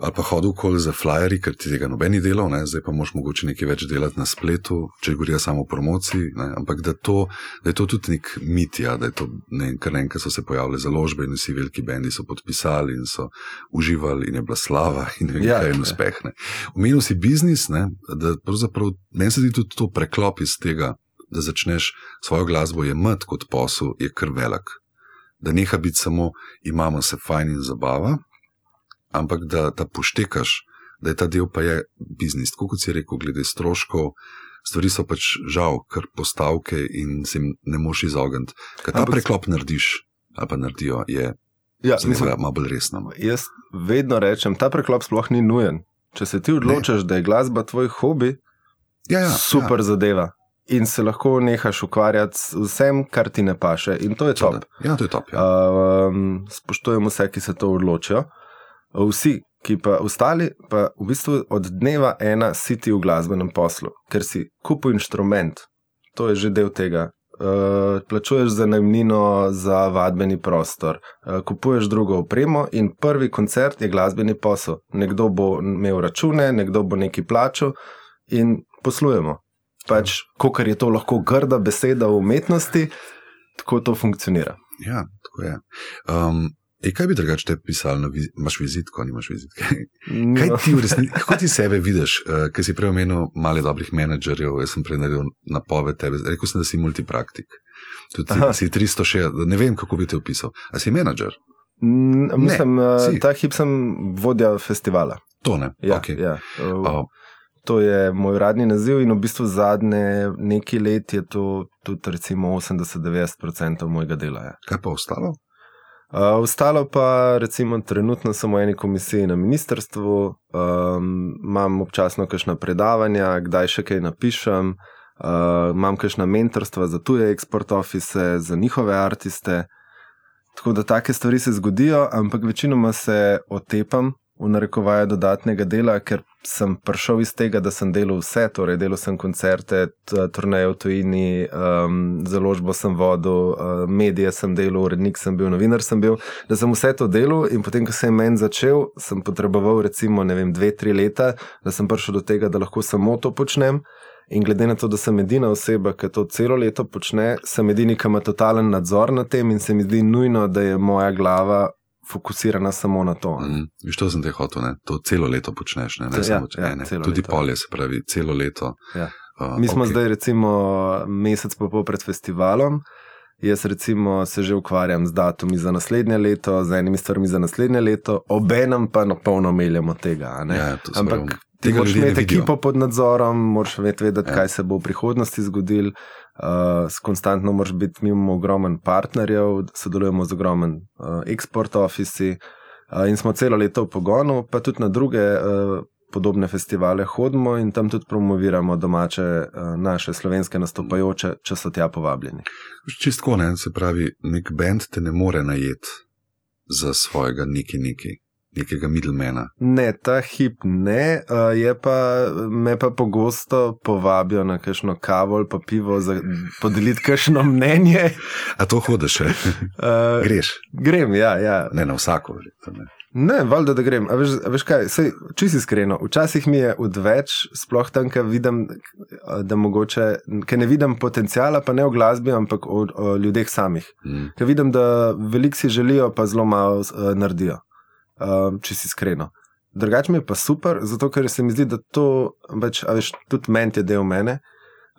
ali pa hodil kol za flyeri, ker ti tega nobeni delal, ne? zdaj pa moš mogoče nekaj več delati na spletu, če govorijo samo o promociji. Ne? Ampak da, to, da je to tudi nek mit, ja, da je to ne, kar enkrat so se pojavile založbe in vsi veliki bendi so podpisali in so uživali in je bila slava in ne vem, ja, kaj je uspeh. Umenil si biznis, ne? da pravzaprav meni se zdi tudi to preklop iz tega, da začneš svojo glasbo jemati kot posel, je kar velik. Da neha biti samo imamo se fajn in zabava, ampak da, da poštekaš, da je ta del pa je biznis. Tako kot si rekel, glede stroškov, stvari so pač žal, kar postavke in se jim ne moš izogniti. Kaj ta ampak, preklop narediš, ali pa naredijo, je ja, malo bolj resno. No. Jaz vedno rečem, ta preklop sploh ni nujen. Če se ti odločiš, ne. da je glasba tvoj hobi, ja, ja, super ja. zadeva. In se lahko nehaš ukvarjati z vsem, kar ti ne paše. In to je top. Ja, to je top ja. um, spoštujem vse, ki se to odločijo. Vsi, ki pa ostali, pa v bistvu od dneva ena si ti v glasbenem poslu, ker si kupuješ inštrument, to je že del tega. Uh, plačuješ za najmnino, za vadbeni prostor, uh, kupuješ drugo opremo, in prvi koncert je glasbeni posel. Nekdo bo imel račune, nekdo bo neki plačal, in poslujemo. Pač, Kot je to lahko grda beseda v umetnosti, tako to funkcionira. Ja, tako je. Um, E, kaj bi drugače te pisal, viz imaš vizitko, nimaš vizitke? No. Kaj ti v resnici, kako ti sebe vidiš, uh, eh, ker si prej omenil malo dobrih menedžerjev, jaz sem prej naredil napoved tebe, rekel sem, da si multipraktik. Tudi si 360, ne vem, kako bi te opisal. A si menedžer? Mislim, ne, uh, ta hip sem vodja festivala. To ne. Ja, okay. ja. Uh, oh. To je moj radni naziv in v bistvu zadnje nekaj let je to tudi recimo 80-90% mojega dela. Ja. Kaj pa ostalo? Ostalo pa, recimo, trenutno samo eni komisiji na ministrstvu, um, imam občasno kakšna predavanja, kdaj še kaj napišem, uh, imam kakšna mentorstva za tuje eksport office, za njihove artiste. Tako da take stvari se zgodijo, ampak večinoma se otepam v narekovaje dodatnega dela, ker sem prišel iz tega, da sem delal vse, torej delal sem koncerte, turneje v tujini, um, založbo sem vodil, uh, medije sem delal, urednik sem bil, novinar sem bil, da sem vse to delal in potem, ko se je meni začel, sem potreboval recimo vem, dve, tri leta, da sem prišel do tega, da lahko samo to počnem. In glede na to, da sem edina oseba, ki to celo leto počne, sem edini, ki ima totalen nadzor nad tem, in se mi zdi nujno, da je moja glava fokusirana samo na to. Mm, viš, to sem te hotel, ne? to celo leto počneš, ne, ne ja, samo če ja, ene. Tudi leto. polje, se pravi, celo leto. Ja. Uh, Mi smo okay. zdaj, recimo, mesec pa pol pred festivalom. Jaz, recimo, se že ukvarjam z datumi za naslednje leto, z enimi stvarmi za naslednje leto, obenem pa na polno meljemo tega. Ja, Ampak ti moraš imeti ekipo pod nadzorom, moraš vedeti, ja. kaj se bo v prihodnosti zgodilo. Uh, konstantno moraš biti, mi imamo ogromen partnerjev, sodelujemo z ogromen uh, eksport ofisi uh, in smo celo leto v pogonu, pa tudi na druge uh, podobne festivale hodimo in tam tudi promoviramo domače, uh, naše slovenske nastopajoče, če so tja povabljeni. Čistko ne, se pravi, nek bend te ne more najeti za svojega neki neki nekega middlemana. Ne, ta hip ne, uh, pa, me pa pogosto povabijo na kakšno kavo ali pa pivo za podeliti kakšno mnenje. A to hodiš, uh, greš? Grem, ja. ja. Ne na vsako, verjetno. Ne, valjda, da grem. A veš, a veš kaj, sej, čisi iskreno, včasih mi je odveč, sploh tam, ker vidim, da mogoče, ker ne vidim potencijala, pa ne v glasbi, ampak v, v ljudeh samih. Mm. Ker vidim, da veliko si želijo, pa zelo malo uh, naredijo um, če si iskreno. Drugače mi je pa super, zato ker se mi zdi, da to, več, veš, tudi ment je del mene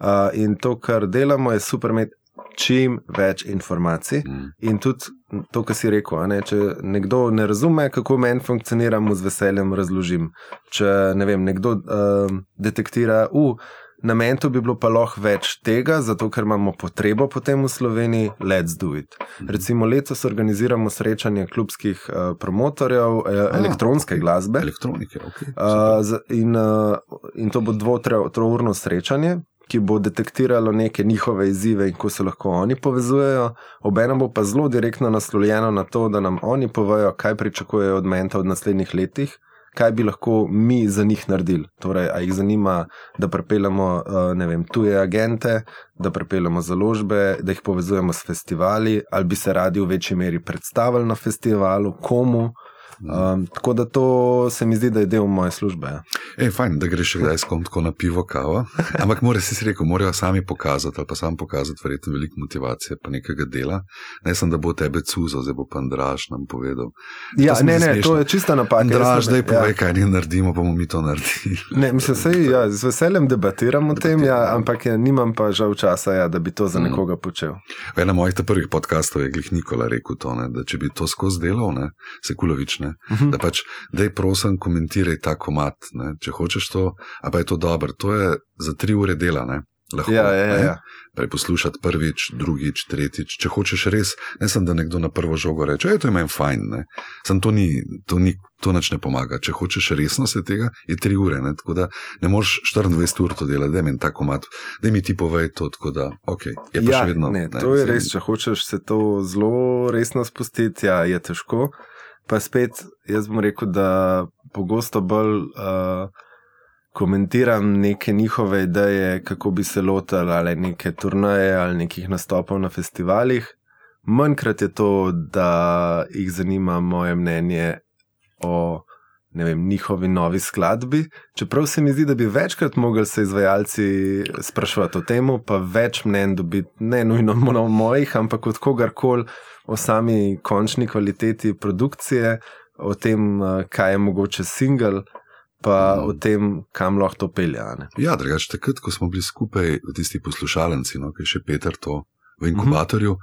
uh, in to, kar delamo, je super imeti čim več informacij. Mm. In tudi to, kar si rekel, ne, če nekdo ne razume, kako meni funkcionira, mu z veseljem razložim. Če ne vem, nekdo uh, detektira, uh, na mentu bi bilo pa lahko več tega, zato ker imamo potrebo potem v Sloveniji, let's do it. Recimo letos organiziramo srečanje klubskih uh, promotorjev uh, elektronske glasbe. Elektronike, ok. Uh, z- in, uh, in to bo dvo-trourno srečanje, ki bo detektiralo neke njihove izzive in kako se lahko oni povezujejo. Obenem bo pa zelo direktno naslovljeno na to, da nam oni povejo, kaj pričakujejo od menta v naslednjih letih. Kaj bi lahko mi za njih naredili? Torej, a jih zanima, da pripeljemo uh, ne vem, tuje agente, da pripeljemo založbe, da jih povezujemo s festivali, ali bi se radi v večji meri predstavili na festivalu, komu. Um, tako da to se mi zdi, da je del moje službe. ja. Ej, fajn, da greš kdaj s kom tako na pivo, kavo. Ampak moraš si rekel, morajo sami pokazati, ali pa sam pokazati, verjetno veliko motivacije, pa nekega dela. Ne sem, da bo tebe cuzo, zdaj bo pa Andraš nam povedal. Ja, se ne, ne, to je čista napaka. Andraš, sem- zdaj povej, ja. kaj ni naredimo, bomo mi to naredili. Ne, mislim, sej, ja, z veseljem debatiram o tem, ja, ampak ja, nimam pa žal časa, ja, da bi to za Mm. nekoga počel. V enem mojih prvih podkastov je Glih Nikola rekel to, ne, da če bi to skozi delal, ne, Sekulovič, ne, Mhm. da pač, da je prosim, komentiraj ta komat, ne, če hočeš to, a pa je to dobro. To je za tri ure dela, ne. Lahko, Ja, ja, ja, ne. Prej poslušati prvič, drugič, tretjič. Če hočeš res, ne samo da nekdo na prvo žogo reče, da je to meni fajn. Ne. Sam to ni, to ni, to nič ne pomaga. Če hočeš resno se tega, je tri ure. Ne. Tako da ne moreš 24 ur to delati, da je meni ta komat, da mi ti povej to. Tako da, ok, je pa ja, še vedno. ne, to je res, če hočeš se to zelo resno spustiti, ja, je težko. Pa spet, jaz bom rekel, da pogosto bolj uh, komentiram neke njihove ideje, kako bi se lotili ali neke turnaje ali nekih nastopov na festivalih. Manjkrat je to, da jih zanima moje mnenje o vem, njihovi novi skladbi. Čeprav se mi zdi, da bi večkrat mogli se izvajalci spraševati o tem, pa več mnen dobiti, ne nujno mo- mojih, ampak od kogarkoli o sami končni kvaliteti produkcije, o tem, eh, kaj je mogoče single, pa Mm. o tem, kam lahko to pelje. Ja, drugače, takrat, ko smo bili skupaj tisti poslušalnici, no, ki je še Peter to v inkubatorju,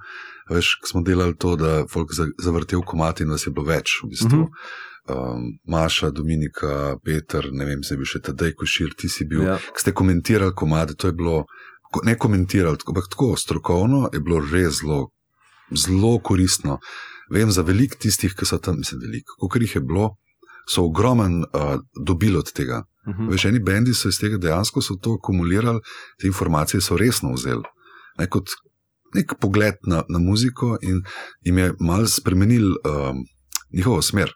veš, ko smo delali to, da folk za- zavrtel komat in nas je bilo več, v bistvu. Mhm. Um, Maša, Dominika, Peter, ne vem, zdaj bi še tedaj košir, ti si bil. Ja. Ko ste komentirali komade, to je bilo, ko- ne komentirali, tako- ampak tako strokovno je bilo res zelo, zelo koristno. Vem za veliko tistih, ki so tam, mislim, veliko, koliko jih je bilo, so ogromen uh, dobili od tega. Mhm. Veš, eni bendi so iz tega dejansko so to akumulirali, te informacije so resno vzeli. Ne, kot nek pogled na, na muziko in jim je mal spremenil um, njihovo smer.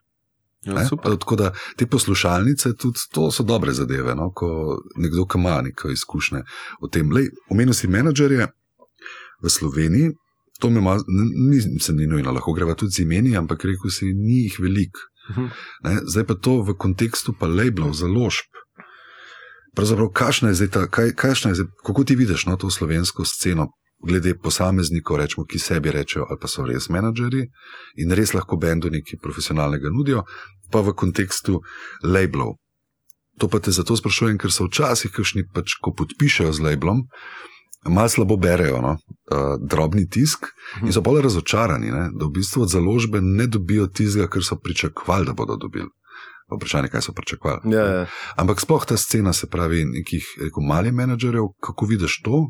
Ja. Tako da te poslušalnice, tudi to so dobre zadeve. No? Ko nekdo, ki ima neko izkušnje o tem. Lej, omenil si menedžerje v Sloveniji, to me malo, ni, se ni nujno, lahko greva tudi z imeni, ampak rekel si, ni jih veliko. Mhm. Ne? Zdaj pa to v kontekstu pa labelov, založb. Pravzaprav, kakšna je zdaj ta, kaj, kakšna je zdaj, kako ti vidiš no, to slovensko sceno, glede posameznikov, rečemo, ki sebi rečejo, ali pa so res menedžerji in res lahko bendu nekaj profesionalnega nudijo, pa v kontekstu labelov. To pa te zato sprašujem, ker so včasih, kakšni pač, ko podpišejo z labelom, malo slabo berejo, no? uh, drobni tisk in so bolj razočarani, ne? da v bistvu od založbe ne dobijo tistega, kar so pričakovali, da bodo dobili. Vprašanje, kaj so pričakovali. Ja, ja. Ampak sploh ta scena, se pravi, nekih rekel, malih menedžerjev, kako vidiš to,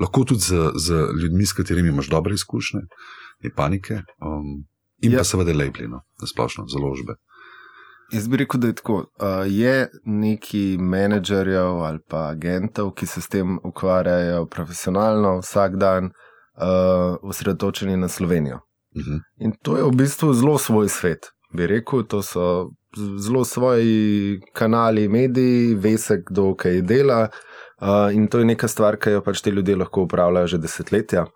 lahko tudi z, z ljudmi, s katerimi imaš dobre izkušnje, je panike. Um, in ja. Pa seveda labeli, no, na splošno, založbe. Jaz bi rekel, da je tako. Uh, je neki menedžerjev ali pa agentov, ki se s tem ukvarjajo profesionalno vsak dan, uh, osredotočeni na Slovenijo. Uh -huh. In to je v bistvu zelo svoj svet. Bi rekel, to so zelo svoji kanali, mediji, ve se, kdo kaj dela. Uh, in to je neka stvar, ki jo pač ti ljudje lahko upravljajo že desetletja.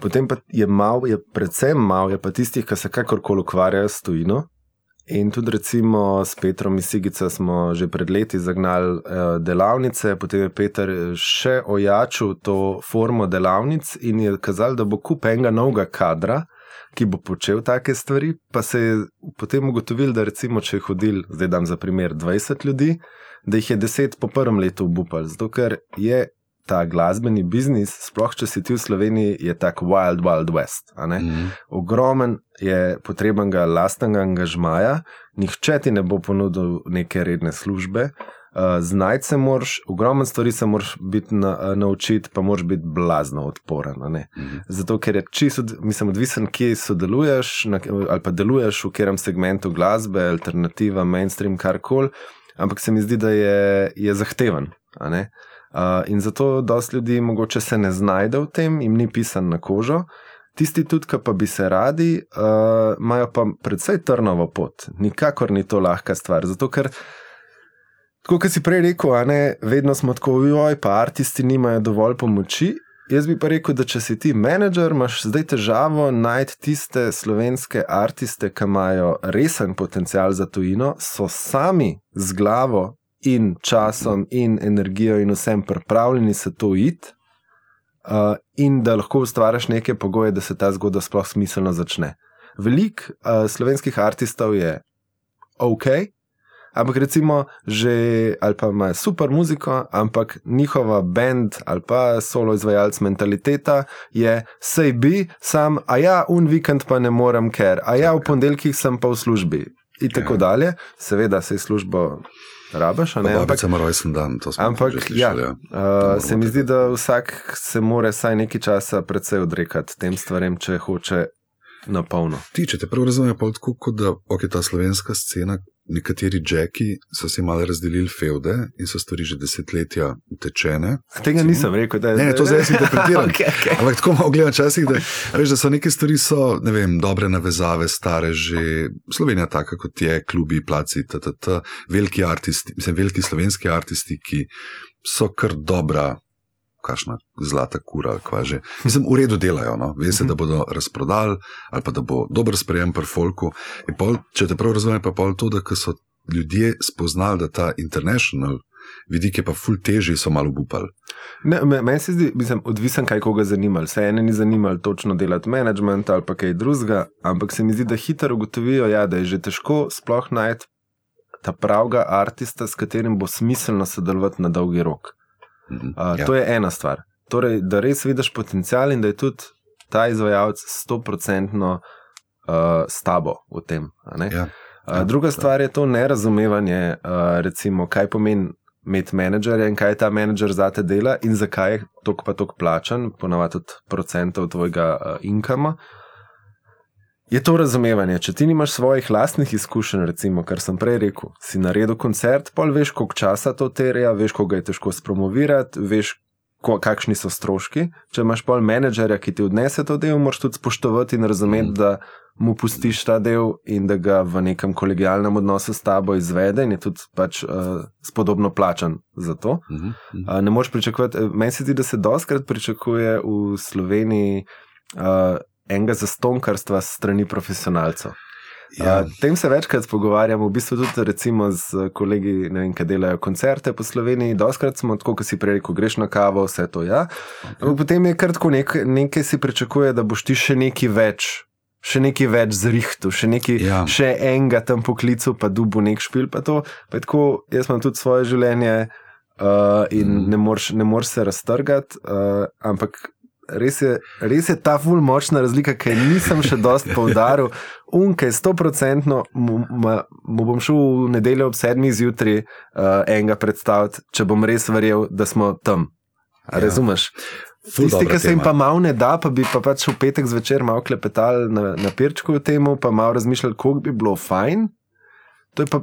Potem pa je malo, je predvsem malo, je pa tistih, ki se kakorkoli ukvarjajo s tujino. In tudi, recimo, s Petrom iz Sigica smo že pred leti zagnali uh, delavnice, potem je Peter še ojačil to formo delavnic in je kazal, da bo kup enega novega kadra, ki bo počel take stvari. Pa se je potem ugotovil, da recimo, če je hodil, zdaj dam za primer 20 ljudi, da jih je 10 po prvem letu obupal, zato ker je ta glasbeni biznis, sploh če si ti v Sloveniji, je tak wild, wild west. Uh -huh. Ogromen je potrebenega lastnega angažmaja, nihče ti ne bo ponudil neke redne službe. Uh, Znati se moraš, ogromno stvari se moraš biti na, uh, naučiti, pa moraš biti blazno odporen. Mhm. Zato, ker je čisto, mislim, odvisen, kje sodeluješ na, ali pa deluješ v katerem segmentu glasbe, alternativa, mainstream, karkoli, ampak se mi zdi, da je, je zahteven. Uh, in zato dosti ljudi mogoče se ne znajde v tem, jim ni pisan na kožo. Tisti tudi, ki pa bi se radi, uh, imajo pa predvsej trnovo pot. Nikakor ni to lahka stvar. Zato, ker Kot si prej rekel, ne, vedno smo tako, oj, pa aristi nimajo dovolj pomoči. Jaz bi pa rekel, da če si ti menedžer, imaš zdaj težavo najti tiste slovenske aristi, ki imajo resen potencial za tujino, so sami z glavo in časom in energijo in vsem pripravljeni se to iti. Uh, in da lahko ustvariš neke pogoje, da se ta zgodba sploh smiselno začne. Veliko uh, slovenskih artistov je ok, ampak recimo že ali pa imajo super muziko, ampak njihova bend ali pa solo izvajalec mentaliteta je sej bi, sam, a ja, un vikend pa ne morem, ker, a ja, v ponedeljkih sem pa v službi. In tako dalje, seveda se je službo. Rabaš, ne, ampak samo rojsten dan, to smo ampak, slišali. Ja, ja. Uh, se mi zdi, da vsak se mora vsaj nekaj časa predvsej odrekati tem stvarem, če hoče na polno. Ti, če te prav razumem, pa tako, kot da ok, ta slovenska scena, nekateri jacki so si malo razdelili feude in so stvari že desetletja utečene. Tega nisem rekel, da je to. Ne, ne, to zdaj si interpretiral. okay, okay. Ampak tako malo gledam včasih, da, veš, da so neke stvari, so, ne vem, dobre navezave, stare že. Slovenija taka kot je, klubi, placi, ttt, veliki artisti, mislim, veliki slovenski artisti, ki so kar dobra kakšna zlata kura, kva že. Mislim, v redu delajo, no? ve se, da bodo razprodali ali pa da bo dober sprejem pri folku. Pol, če te prav razumem, pa pol to, da so ljudje spoznali, da ta international. Vidik je pa ful težji, so malo upali. Meni se zdi, mislim, odvisen, kaj koga zanima. Vse ene ni zanimalo točno delati management ali pa kaj drugega, ampak se mi zdi, da hitro ugotovijo, ja, da je že težko sploh najti ta pravega artista, s katerim bo smiselno sodelovati na dolgi rok. Uh, ja. To je ena stvar. Torej, da res vidiš potencial in da je tudi ta izvajalec 100% uh, s tabo v tem. Ja. Uh, druga stvar je to nerazumevanje, uh, recimo, kaj pomeni imeti menedžerja in kaj ta menedžer za te dela in zakaj je tok pa tok plačan, ponavadi tudi procentov tvojega uh, inkama. Je to razumevanje, če ti nimaš svojih lastnih izkušenj, recimo, kar sem prej rekel, si naredil koncert, pol veš, koliko časa to terja, veš, koga je težko spromovirati, veš, ko, kakšni so stroški. Če imaš pol menedžerja, ki ti odnese to del, moraš tudi spoštovati in razumeti, mm. da mu pustiš ta del in da ga v nekem kolegijalnem odnosu s tabo izvede in je tudi pač uh, spodobno plačan za to. Mm -hmm. uh, ne moreš pričakovati, eh, meni se zdi, da se doskrat pričakuje v Sloveniji. Uh, enega zastonkarstva strani profesionalcev. Ja. Uh, tem se večkrat pogovarjamo, v bistvu tudi recimo z kolegi, vem, ki delajo koncerte po Sloveniji. Doskrat smo tako, kot si prej rekel, greš na kavo, vse to. Ja. Okay. Potem je kar tako, nek, nekaj si pričakuje, da boš ti še nekaj več. Še nekaj več zrihtu, še, ja. še enega tam poklicu, pa dubu nek špil. Pa pa tako, jaz imam tudi svoje življenje uh, in mm. ne moreš se raztrgati, uh, ampak res je, res je ta ful močna razlika, ker nisem še dost poudaril. Unke, sto procentno mu, mu bom šel v nedeljo ob sedmih zjutraj uh, enega predstaviti, če bom res verjel, da smo tam. Ja. Razumeš? Tisti, ki se jim pa malo ne da, pa bi pa pač v petek zvečer malo klepetali na, na pirčku v tem, pa malo razmišljali, kako bi bilo fajn. To je pa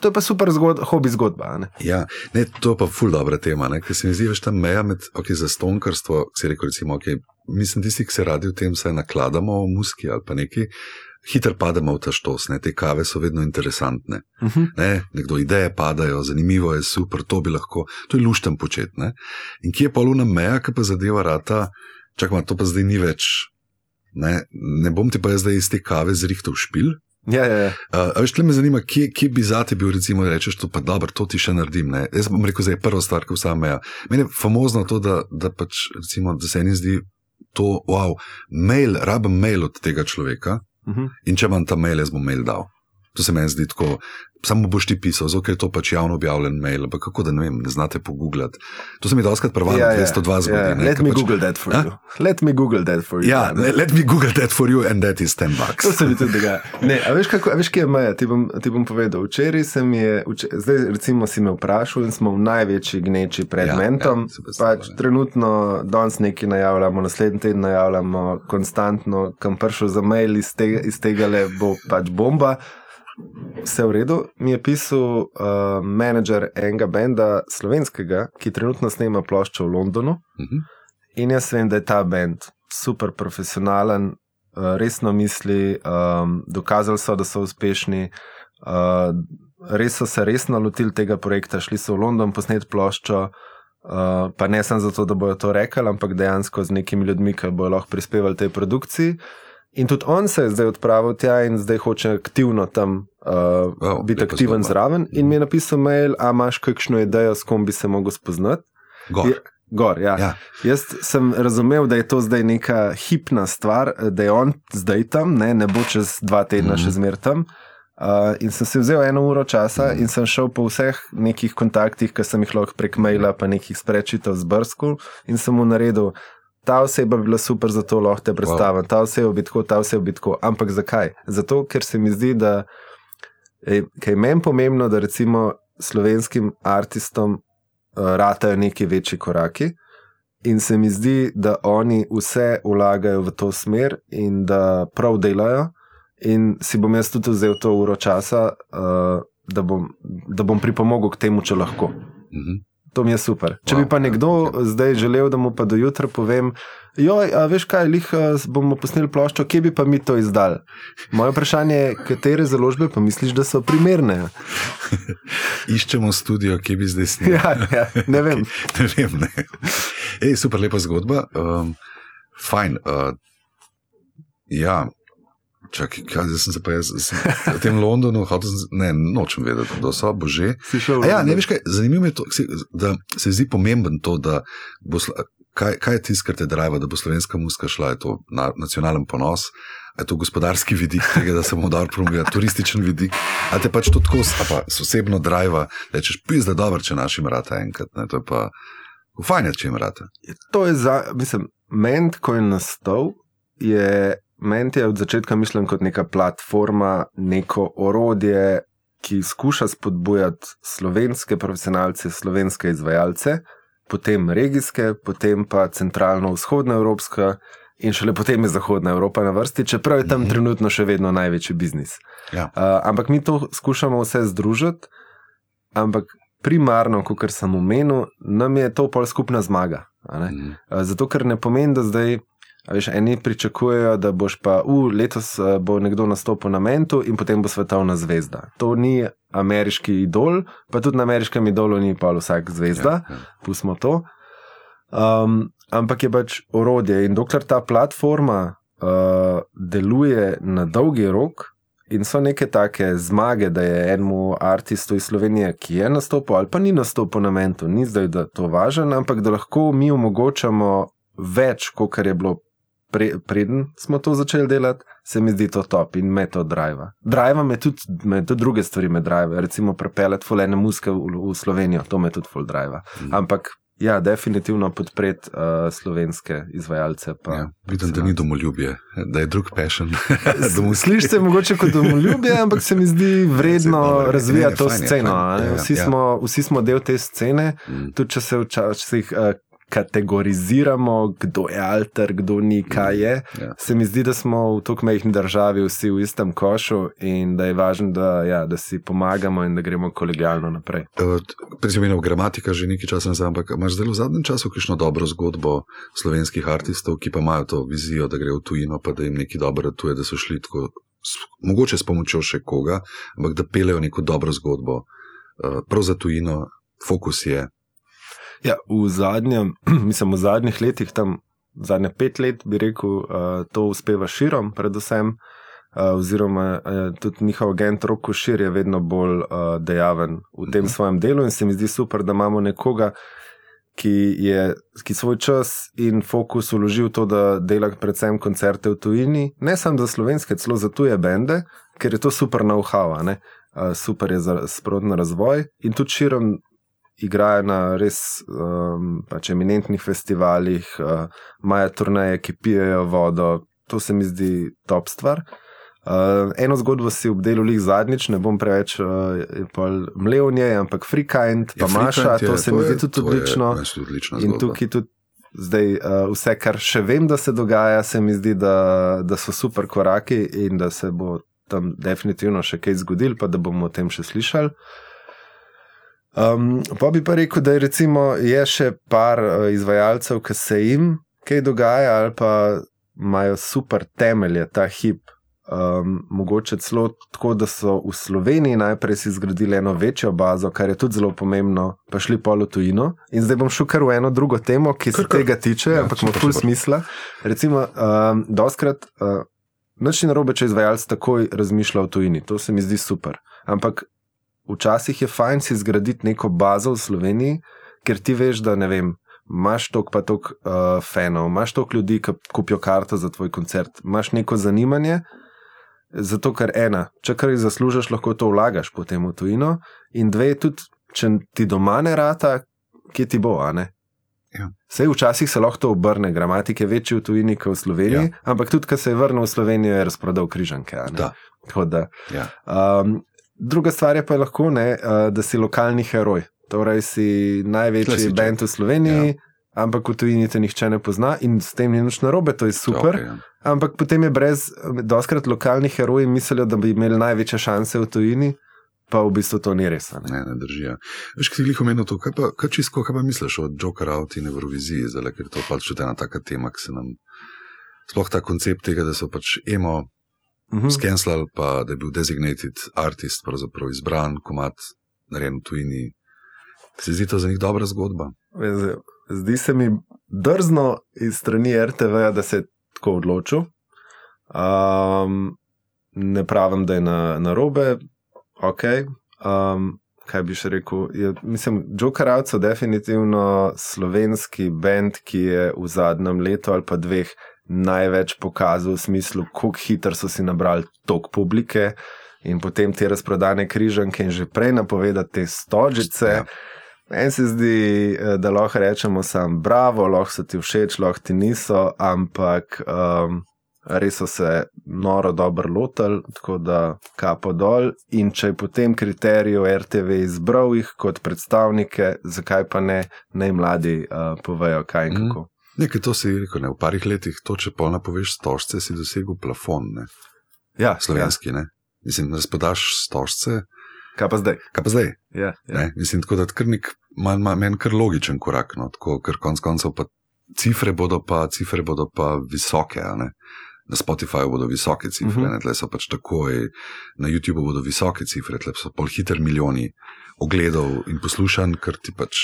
To je pa super zgod hobi zgodba. Ne? Ja, ne, to je pa ful dobra tema, ker se mi zdi, da je ta meja med okay, zastonkarstvo, ki se reče, okay, mislim, tisti, ki se radi v tem, se nakladamo v muski ali pa neki. Hiter pademo v ta štos, ne? te kave so vedno interesantne. Uh mhm. -huh. ne? Nekdo ideje padajo, zanimivo je, super, to bi lahko, to je lušten počet. Ne? In kje je pa luna meja, ki pa zadeva rata, čakaj, to pa zdaj ni več. Ne, ne bom ti pa zdaj iz te kave zrihtel špil, Ja, ja, ja. Uh, veš, me zanima, kje, kje bi za te bil, recimo, rečeš, to pa dobro, to ti še naredim. Ne? Jaz bom rekel, da je prva stvar, ki vsa meja. Meni je famozno to, da, da, pač, recimo, da se eni zdi to, wow, mail, rabim mail od tega človeka uh mhm. -huh. in če imam ta mail, jaz bom mail dal. To se meni zdi tako. Samo boš ti pisal, zato je to pač javno objavljen mail, ampak kako da ne vem, ne znate pogooglati. To se mi doskrat prva na 202 zgodi. Ja, let me pač, Google that for a? you. Let me Google that for you. Ja, ne, let me Google that for you and that is 10 bucks. To se mi tudi dogaja. Ne, a veš, kako, a veš, kje je meja? Ti bom, ti bom povedal. Včeraj sem je, vče, zdaj recimo si me vprašal in smo v največji gneči pred ja, mentom. Ja, pač trenutno danes nekaj najavljamo, naslednji teden najavljamo konstantno, kam prišel za mail iz tega, iz tega le bo pač bomba. Vse v redu, mi je pisal uh, menedžer enega benda slovenskega, ki trenutno snema ploščo v Londonu. Uh Mhm. -huh. In jaz vem, da je ta bend super profesionalen, uh, resno misli, um, dokazali so, da so uspešni. Uh, res so se resno lotili tega projekta, šli so v London posnet ploščo. Uh, pa ne samo zato, da bojo to rekli, ampak dejansko z nekimi ljudmi, ki bojo lahko prispevali tej produkciji. In tudi on se je zdaj odpravil tja in zdaj hoče aktivno tam uh, Wow, biti aktiven zgodba. zraven. In mi je napisal mail, a imaš kakšno idejo, s kom bi se mogel spoznati? Gor. Je- Gor, ja. Ja. Jaz sem razumel, da je to zdaj neka hipna stvar, da je on zdaj tam, ne, ne bo čez dva tedna mm Mhm. -hmm. še zmer tam. Uh, in sem si vzel eno uro časa Mhm. in sem šel po vseh nekih kontaktih, ki sem jih lahko prek maila, pa nekih sprečitev zbrskal in sem mu naredil. Ta oseba bi bila super, zato lahko te predstavim, wow. ta oseba bi tako, ta oseba bi tako. Ampak zakaj? Zato, ker se mi zdi, da je, meni pomembno, da recimo slovenskim artistom uh, ratajo neki večji koraki. In se mi zdi, da oni vse vlagajo v to smer in da prav delajo. In si bom jaz tudi vzel to uro časa, uh, da, bom, da bom pripomogel k temu, če lahko. Mhm. To mi je super. Če Wow, bi pa ja, nekdo ok. zdaj želel, da mu pa do jutra povem, joj, a veš kaj, lih s- bomo posneli ploščo, kje bi pa mi to izdali? Moje vprašanje je, katere založbe pa misliš, da so primerne? Iščemo studio, ki bi zdaj snimali. Ja, ja, ne vem. ne vem. Ne. Ej, super, lepa zgodba. Um, fajn. Uh, ja, čakaj, kaj sem se pa jaz sem, v tem Londonu, hotel sem, ne, nočem vedeti, kdo so, bože. Si šel A ja, ne veš kaj, zanimivo je to, da se zdi pomemben to, da bo. Kaj, kaj je tisto, kar te drive, da bo slovenska muska šla, je to na, nacionalen ponos, a je to gospodarski vidik tega, da se bomo dobro promovali, turističen vidik, ali te pač to tako, a pa osebno drive, da češ pis, da je dobro, če našim rata enkrat, ne, to je pa fajn, je, če jim rata. To je za, mislim, ment, ko je nastal, je ment je od začetka mišljen kot neka platforma, neko orodje, ki skuša spodbujati slovenske profesionalce, slovenske izvajalce, potem regijske, potem pa centralno-vzhodna evropska. In šele potem je Zahodna Evropa na vrsti, čeprav je tam Mhm. trenutno še vedno največji biznis. Ja. Uh, ampak mi to skušamo vse združiti, ampak primarno, kot sem omenil, nam je to pol skupna zmaga. ne. Mhm. Uh, Zato, ker ne pomeni, da zdaj. A Veš, eni pričakujejo, da boš pa, uh, letos uh, bo nekdo nastopil na Mentu in potem bo svetovna zvezda. To ni ameriški idol, pa tudi na ameriškem idolu ni pa vsak zvezda, Ja, ja. pustimo to. Um, ampak je pač orodje in dokler ta platforma uh, deluje na dolgi rok. In so neke take zmage, da je enemu aristu iz Slovenije, ki je nastopil ali pa ni nastopil na mentu, ni zdaj da to važno, ampak da lahko mi omogočamo več, kot je bilo pre, preden smo to začeli delati, se mi zdi to top in me to drive. Drive me tudi, me tudi druge stvari me drive, recimo prepeljati fulene muske v, v Slovenijo, to me tudi full drive. Mhm. Ampak ja, definitivno podpreti uh, slovenske izvajalce. Pa, Ja, vidim, da ni domoljubje, da je drug passion. Slišiš se mogoče kot domoljubje, ampak se mi zdi vredno dobro, ne, razvijati to je, sceno. Ja, ja, Vsi, ja. smo, vsi smo del te scene, Mm. tudi če se včasih uh, kategoriziramo, kdo je alter, kdo ni, kaj je. Ja. Se mi zdi, da smo v tako majhni državi vsi v istem košu in da je važno, da, ja, da si pomagamo in da gremo kolegijalno naprej. Prej si omenil gramatika že nekaj časa nazaj, ampak imaš zelo v zadnjem času kakšno dobro zgodbo slovenskih artistov, ki pa imajo to vizijo, da grejo v tujino, pa da jim nekaj dobro ratuje, da so šli tako, mogoče s pomočjo še koga, ampak da pelejo neko dobro zgodbo. Uh, prav za tujino, fokus je. Ja, v, zadnjem, mislim, v zadnjih letih, tam zadnje pet let, bi rekel, uh, to uspeva širom, predvsem. Uh, oziroma, uh, tudi njihov agent Roko Šir je vedno bolj uh, dejaven v tem Mhm. svojem delu, in se mi zdi super, da imamo nekoga, ki je ki svoj čas in fokus uložil v to, da dela predvsem koncerte v tujini, ne samo za slovenske, celo za tuje bende, ker je to super know-how, uh, super je za sprotni razvoj in tudi širom. Igrajo na res um, pač eminentnih festivalih, uh, imajo turnaje, ki pijejo vodo, to se mi zdi top stvar. Uh, eno zgodbo si obdelal jih zadnjič, ne bom preveč uh, mlev v njej, ampak Freekind, pa ja, Maša, to se mi zdi tudi odlično. In tukaj tudi zdaj, uh, vse, kar še vem, da se dogaja, se mi zdi, da, da so super koraki in da se bo tam definitivno še kaj zgodil, pa da bomo o tem še slišali. Um, pa bi pa rekel, da je, recimo, je še par uh, izvajalcev, ki se jim kaj dogaja, ali pa imajo super temelje, ta hip, Um, mogoče celo tako, da so v Sloveniji najprej si zgradili eno večjo bazo, kar je tudi zelo pomembno, pa šli polo tujino. In zdaj bom šel kar v eno drugo temo, ki se kar, tega tiče, ja, ampak ima ful smisla. Recimo, um, doskrat, uh, noč ni narobe, če izvajalec takoj razmišlja o tujini, to se mi zdi super. Ampak včasih je fajn si zgraditi neko bazo v Sloveniji, ker ti veš, da ne vem. Imáš toliko pa toliko uh, fanov, imaš toliko ljudi, ki kupijo karto za tvoj koncert, imaš neko zanimanje, Zato, ker ena, če kar zaslužiš, lahko to vlagaš potem v tujino, in dve, tudi če ti doma ne rata, kje ti bo, a ne. Ja. Sej včasih se lahko to obrne, gramatike večji v tujini kot v Sloveniji, ja. ampak tudi, ko se je vrnil v Slovenijo, je razprodal križanke. Da. Da. Ja. Um, druga stvar je pa lahko, ne, da si lokalni heroj. Torej, si največji bend v Sloveniji, ja ampak v tujini te nihče ne pozna in s tem ni nič narobe, to je super. Okay, ja. Ampak potem je brez, doskrat lokalni heroji mislijo, da bi imeli največje šanse v tujini. Pa v bistvu to ni res. Ne, ne, ne drži. Ja. Veš, kaj si jih omenil, kaj pa, kaj čisto, kaj pa misliš o Joker Out in Euroviziji, zdaj, ker je to pač ena taka tema, ki se nam. Sploh ta koncept tega, da so pač emo uh. -huh. skenslali, pa da je bil designated artist, pravzaprav izbran, komat, narejen v tujini. Se zdi to za njih dobra zgodba? Zdi se mi drzno iz strani RTV, da se je tako odločil. Um, ne pravim, da je na, na robe, ok. Um, kaj bi še rekel? Je, mislim, Joker Out so definitivno slovenski bend, ki je v zadnjem letu ali pa dveh največ pokazal v smislu, kako hitro so si nabrali tok publike in potem te razprodane križanke in že prej napovedati te stožice. Ja. Meni se zdi, eh, da lahko rečemo samo bravo, lahko so ti všeč, lahko ti niso, ampak um, res so se noro dobro lotili, tako da kapo dol. In če je po tem kriteriju RTV izbral jih kot predstavnike, zakaj pa ne naj mladi uh, povejo, kaj in mhm. kako. Nekaj to si rekel, ne? v parih letih, to če polno poveš stožce, si dosegel plafon. Ne? Ja, slovenski, ja. ne. Mislim, da razpodaš stožce. Kaj pa zdaj? Kaj pa zdaj? Ja, ja. Mislim, tako, da je krnik meni kar logičen korak, no, tako, ker konec koncev pa cifre bodo pa, cifre bodo pa visoke. Na Spotifyju bodo visoke cifre, uh -huh. tle so pač takoj, na YouTubu bodo visoke cifre, tle so pol hiter milijoni ogledov in poslušanj, ker ti pač.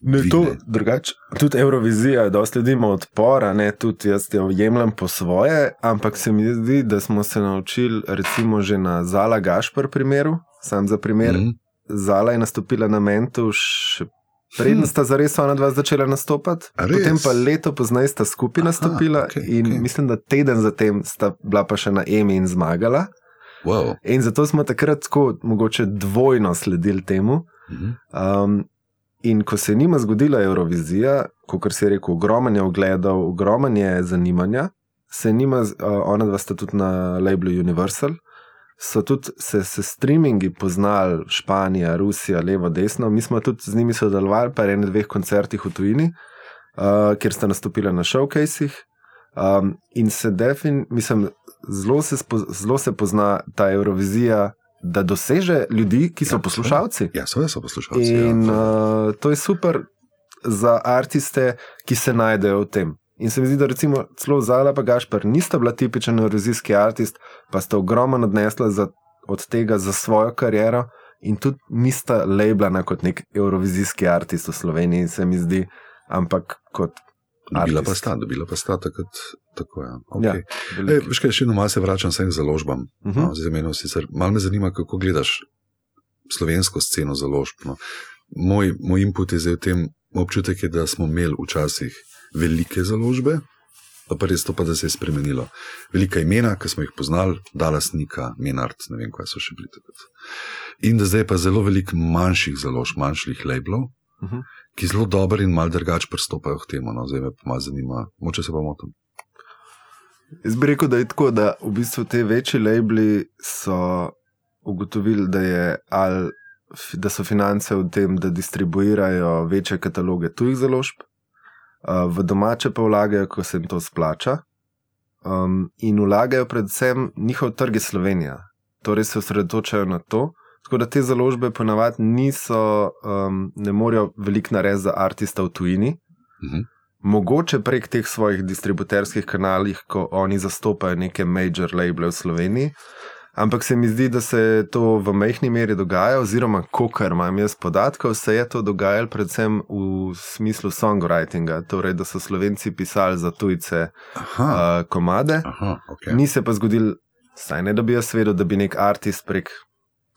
Ne, to, drugač, tudi Eurovizija, da sledimo odpora, ne, tudi jaz jo jemljem po svoje, ampak se mi zdi, da smo se naučili, recimo, že na Zala Gašpr primeru, sam za primer. Mm -hmm. Zala je nastopila na Mentu, še preden hm. sta zares ona dva začela nastopati. Potem pa leto pozneje sta skupaj nastopila okay, in okay. mislim, da teden zatem sta bila pa še na Emi in zmagala. Wow. In zato smo takrat tako mogoče dvojno sledili temu. Mm -hmm. um, in ko se je njima zgodila Eurovizija, kot se je rekel, ogromno je ogledov, ogromno je zanimanja, se njima, ona dva sta tudi na labelu Universal so tudi se, se streamingi poznali, Španija, Rusija, levo, desno. Mi smo tudi z njimi sodelovali, pa ene dveh koncertih v tujini, uh, kjer sta nastopila na showcasih. Um, in se definitivno, mislim, zelo se, zelo se pozna ta Eurovizija. Da doseže ljudi, ki so ja, poslušalci. Ja, so, so poslušalci. Ja. In ja. uh, to je super za umetnike, ki se najdejo v tem. In se mi zdi, da recimo celo Zala pa Gašpar nista bila tipičen evrovizijski umetnik, pa sta ogromno odnesla za, od tega za svojo kariero in tudi nista labljena kot nek evrovizijski umetnik v Sloveniji, se mi zdi, ampak kot. Dobila pa sta, dobila pa sta takrat. Tako, ja. Okay. ja, Ej, veš, kaj, še eno malo se vračam s založbam. Uh -huh. no, zamenil, sicer, malo me zanima, kako gledaš slovensko sceno založb. No. Moj, moj input je zdaj v tem, občutek je, da smo imeli včasih velike založbe, pa, res to, pa, da se je spremenilo. Velika imena, ki smo jih poznali, Dallas Nika, Menard, ne vem, kaj so še bili takrat. In da zdaj pa zelo veliko manjših založb, manjših labelov, uh -huh. Ki zelo dobro in mal drugače pristopajo k temu. No, zdaj me pa malo zanima, moče se pa motim. Jaz bi rekel, da je tako, da v bistvu te večji labeli so ugotovili, da, je, ali, da so finance v tem, da distribuirajo večje kataloge tujih založb, v domače pa vlagajo, ko se jim to splača. Um, in vlagajo predvsem njihov trg Slovenija, torej se osredotočajo na to. Tako da te založbe ponavadi niso, um, ne morejo veliko narediti za artista v tujini. Uh mhm. -huh. Mogoče prek teh svojih distributerskih kanalih, ko oni zastopajo neke major labele v Sloveniji, Ampak se mi zdi, da se to v majhni meri dogaja, oziroma, kar imam jaz podatkov, se je to dogajalo predvsem v smislu songwritinga, torej da so slovenci pisali za tujce Aha. uh, komade. Aha, okay. Ni se pa zgodil, saj ne da bi jaz vedel, da bi nek artist prek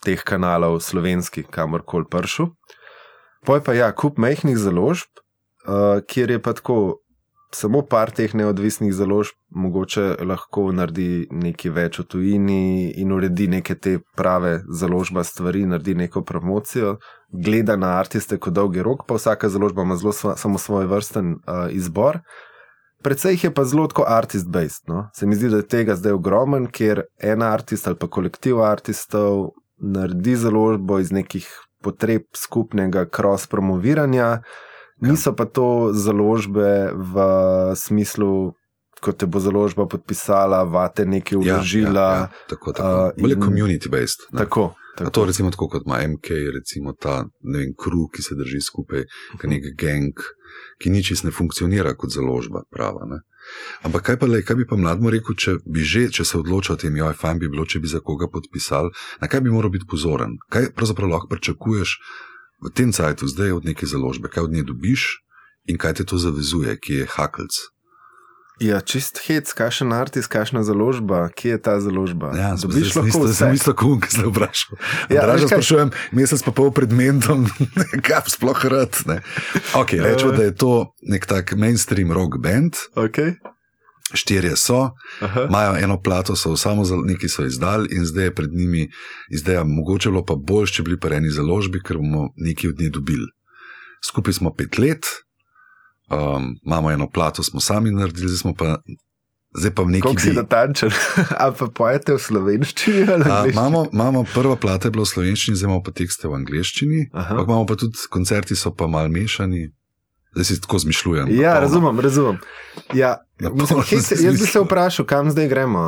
teh kanalov slovenski kamorkoli pršel. Poj pa ja, kup majhnih založb, uh, kjer je pa tako samo par teh neodvisnih založb mogoče lahko naredi nekaj več v tujini in uredi neke te prave založba stvari, naredi neko promocijo, gleda na artiste kot dolgi rok, pa vsaka založba ima zelo sva, samo svoj vrsten uh, izbor. Predvsej jih je pa zelo kot artist-based. No? Se mi zdi, da je tega zdaj ogromen, ker en artist ali pa kolektiv artistov naredi založbo iz nekih potreb skupnega cross-promoviranja. Niso pa to založbe v smislu, kot te bo založba podpisala, vate nekaj vložila. Ja, ja, ja, tako, tako. Uh, in, community-based. Tako. tako. To recimo tako kot ima MK, recimo ta vem, kru, ki se drži skupaj, uh -huh. nek gang, ki ničis ne funkcionira kot založba, prava. Ne? Ampak kaj, pa, le, kaj bi pa mladmo rekel, če bi že, če se odločil o tem, joj, fajn bi bilo, če bi za koga podpisal, na kaj bi moral biti pozoren? Kaj pravzaprav lahko pričakuješ? v tem cajtu, zdaj od neke založbe, kaj od nje dobiš in kaj te to zavezuje, ki je hakelc. Ja, čist hec, kakšen artist, kakšna založba, kje je ta založba? Ja, dobiš lahko vse. Sem isto kum, ki se vprašal. Ja, Dražo sprašujem, mesec pa pol pred mentom, kaj sploh rad. Ok, rečemo, da je to nek tak mainstream rock band. Okay štirje so, imajo eno plato, so samo neki so izdali in zdaj je pred njimi izdeja. Mogoče bilo pa bolj, če bi bili pa eni založbi, ker bomo nekaj od nje dobili. Skupaj smo pet let, um, imamo eno plato, smo sami naredili, zdaj smo pa. Zdaj pa drugi. Kako si natančen, ali pa pojete v slovenščini? A, imamo, imamo prva plata, je bila v slovenščini, zdaj imamo pa tekste v angleščini. Imamo pa tudi koncerti, so pa mal mešani. Zdaj si tako zmišljujem. Ja, razumem, razumem. Ja, mislim, hej, jaz bi se vprašal, kam zdaj gremo.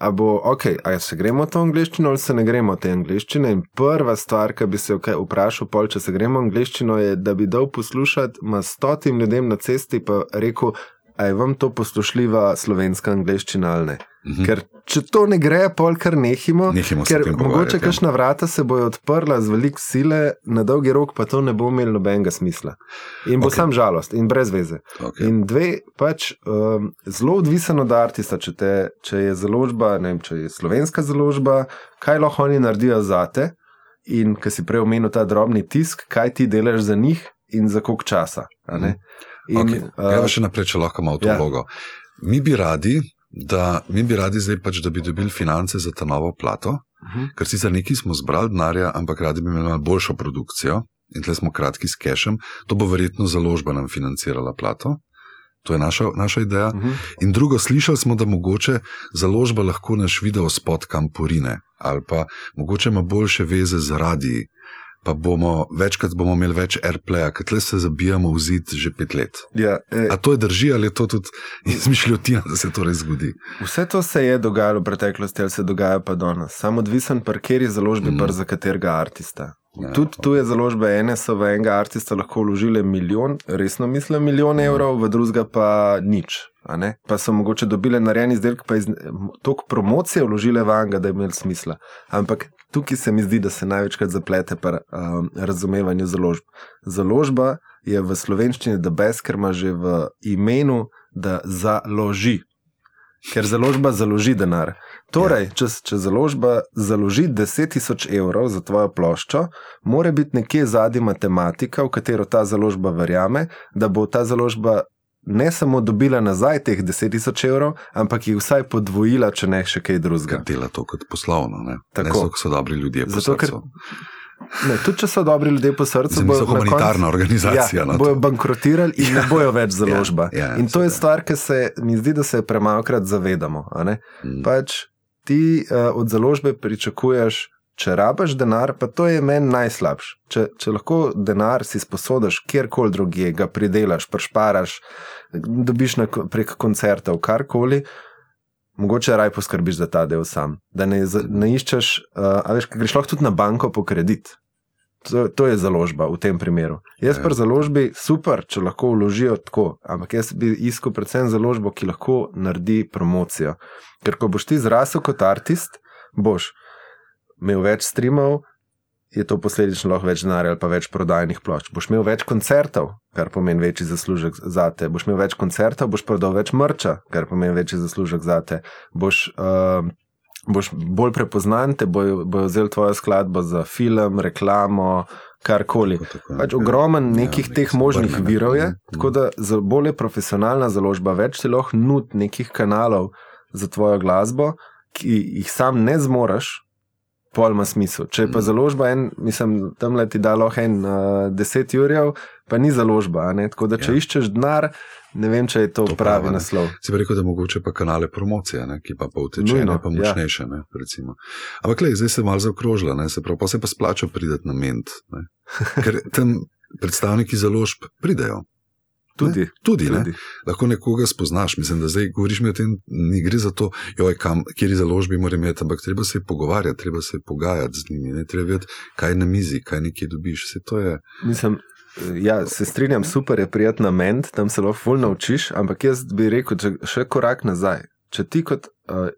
Ali bo, okay, se gremo to angliščino ali se ne gremo te angliščine. In prva stvar, ki bi se okay, vprašal, pol, če se gremo angliščino, je, da bi dal poslušati stotim ljudem na cesti in rekel, a je vam to poslušljiva slovenska angliščina ali ne. Mhm. Ker če to ne gre, pol kar nehimo. nehimo ker mogoče ja. kakšna vrata se bojo odprla z veliko sile, na dolgi rok pa to ne bo imelo nobenega smisla. In bo okay. sam žalost in brez veze. Okay. In dve, pač um, zelo odvisen od artista, če, te, če je založba, ne vem, če je slovenska založba, kaj lahko oni naredijo za te. In ki si prej omenil ta drobni tisk, kaj ti delaš za njih in za koliko časa. Mhm. In, okay. uh, še naprej, če lahko imamo to ja. vlogo. Mi bi radi, da mi bi radi zdaj pač, da bi dobili finance za ta novo plato, uh mhm. -huh. ker sicer neki smo zbrali denarja, ampak radi bi imeli boljšo produkcijo in tle smo kratki s kešem. To bo verjetno založba nam financirala plato. To je naša, naša ideja. Uh mhm. -huh. In drugo, slišali smo, da mogoče založba lahko naš video spot kam porine ali pa mogoče ima boljše veze z radiji pa bomo večkrat bomo imeli več airplaya, ker tle se zabijamo v zid že pet let. Ja, e, A to je drži ali je to tudi izmišljotina, da se to res zgodi? Vse to se je dogajalo v preteklosti, ali se dogaja pa danes. Samo odvisen parkir je založbi, mm. za katerega artista. Ja, tudi tu je založba ene, so v enega artista lahko vložile milijon, resno mislim, milijon mm. evrov, v drugega pa nič. Pa so mogoče dobile narejen izdelek, pa je toliko promocije vložile v anga, da je imel smisla. Ampak tukaj se mi zdi, da se največkrat zaplete pri um, razumevanju založb. Založba je v slovenščini, da ima že v imenu, da založi. ker založba založi denar. Torej, ja. če, če založba založi 10.000 evrov za tvojo ploščo, mora biti nekje zadnji matematika, v katero ta založba verjame, da bo ta založba ne samo dobila nazaj teh 10.000 evrov, ampak jih vsaj podvojila, če ne še kaj drugega. Dela to kot poslovno, ne? Tako ne so, so dobri ljudje. Zato, ker, ne, tudi če so dobri ljudje po srcu, bodo humanitarna konc, organizacija. Ja, bojo bankrotirali in ne bojo več založba. ja, ja, in to je stvar, ki se mi zdi, da se premalokrat zavedamo. Mm. Pač ti uh, od založbe pričakuješ če rabaš denar, pa to je meni najslabše. Če, če lahko denar si sposodiš kjerkoli drugje, ga pridelaš, prešparaš, dobiš na, prek koncertov, karkoli, mogoče raj poskrbiš za ta del sam. Da ne, ne iščeš, uh, a veš, greš lahko tudi na banko po kredit. To, to je založba v tem primeru. Jaz pa založbi super, če lahko vložijo tako, ampak jaz bi iskal predvsem založbo, ki lahko naredi promocijo. Ker ko boš ti zrasel kot umetnik, boš imel več streamov, je to posledično lahko več denarja ali pa več prodajnih plošč. Boš imel več koncertov, kar pomeni večji zaslužek za te. Boš imel več koncertov, boš prodal več mrča, kar pomeni večji zaslužek za te. Boš, uh, boš bolj prepoznan, te bojo, bojo vzeli tvojo skladbo za film, reklamo. Karkoli. Pač ogromen ja, nekih ja, teh možnih virov je, ne. tako da za bolje profesionalna založba, več ti lahko nud nekih kanalov za tvojo glasbo, ki jih sam ne zmoriš, pol ima smisel. Če pa mm. založba, en, mislim, tam leti da lahko en uh, deset jurjev, pa ni založba. Tako da, če ja. iščeš denar, ne vem, če je to, to pravi prav, naslov. Si rekel, da mogoče pa kanale promocije, ne, ki pa pa vteče, ne pa močnejše. Ja. Ne, Ampak, le, zdaj se malo zaokrožila, se pravi, pa se pa splača prideti na ment. Ne. Ker tam predstavniki založb pridejo. Tudi, ne? tudi, tudi. Ne? lahko nekoga spoznaš. Mislim, da zdaj govoriš mi o tem, ni gre za to, joj, kam, kjer je založbi, mora imeti, ampak treba se pogovarjati, treba se pogajati z njimi, ne? treba vedeti, kaj na mizi, kaj nekje dobiš. Je... Mislim, ja, se strinjam, super je prijeti na ment, tam se lahko fulno učiš, ampak jaz bi rekel, če še korak nazaj. Če ti kot uh,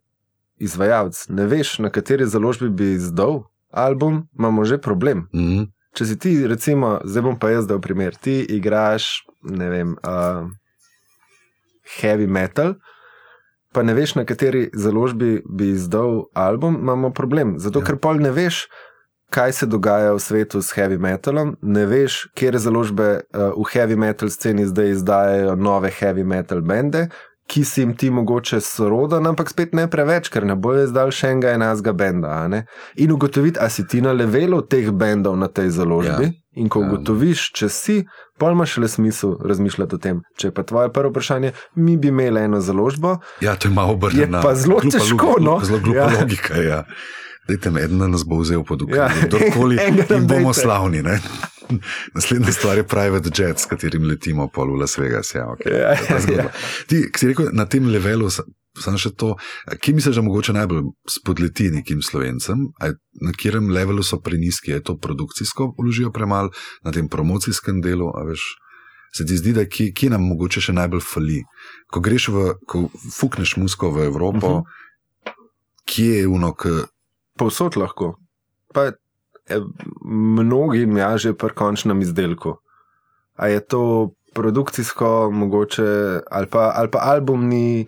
izvajalec ne veš, na kateri založbi bi izdal album, imamo že problem. Mm -hmm. Če si ti, recimo, zdaj bom pa jaz dal primer, ti igraš ne vem, uh, heavy metal, pa ne veš, na kateri založbi bi izdal album, imamo problem. Zato, ja. ker pol ne veš, kaj se dogaja v svetu s heavy metalom, ne veš, kje založbe uh, v heavy metal sceni zdaj izdajajo nove heavy metal bende, ki si jim ti mogoče soroden, ampak spet ne preveč, ker ne bojo zdal še enega enega benda. In ugotoviti, a si ti na levelu teh bendov na tej založbi. Ja. In ko ja. ugotoviš, če si, pa imaš le smisel razmišljati o tem. Če pa tvoje prvo vprašanje, mi bi imeli eno založbo. Ja, to je malo obrnjeno. Je pa zelo glupa, težko, no. Zelo glupa ja. logika, ja. Dajte eden nas bo vzel pod ukrep. Ja. Kdorkoli in bomo slavni. Ne? Naslednja stvar je private jet, s katerim letimo pol v Las Vegas. Ja, okay. ja, ja. Ti, ki si rekel, na tem levelu, samo še to, ki misliš, da mogoče najbolj spodleti nekim slovencem, na katerem levelu so preniski, je to produkcijsko vložijo premalo, na tem promocijskem delu, a veš. Se ti zdi, da ki, ki nam mogoče še najbolj fali? Ko greš v, ko fukneš musko v Evropo, uh mhm. -huh. kje je unok? Povsod lahko. Pa E, mnogi imajo že pri končnem izdelku. A je to produkcijsko, mogoče, ali pa, ali pa album ni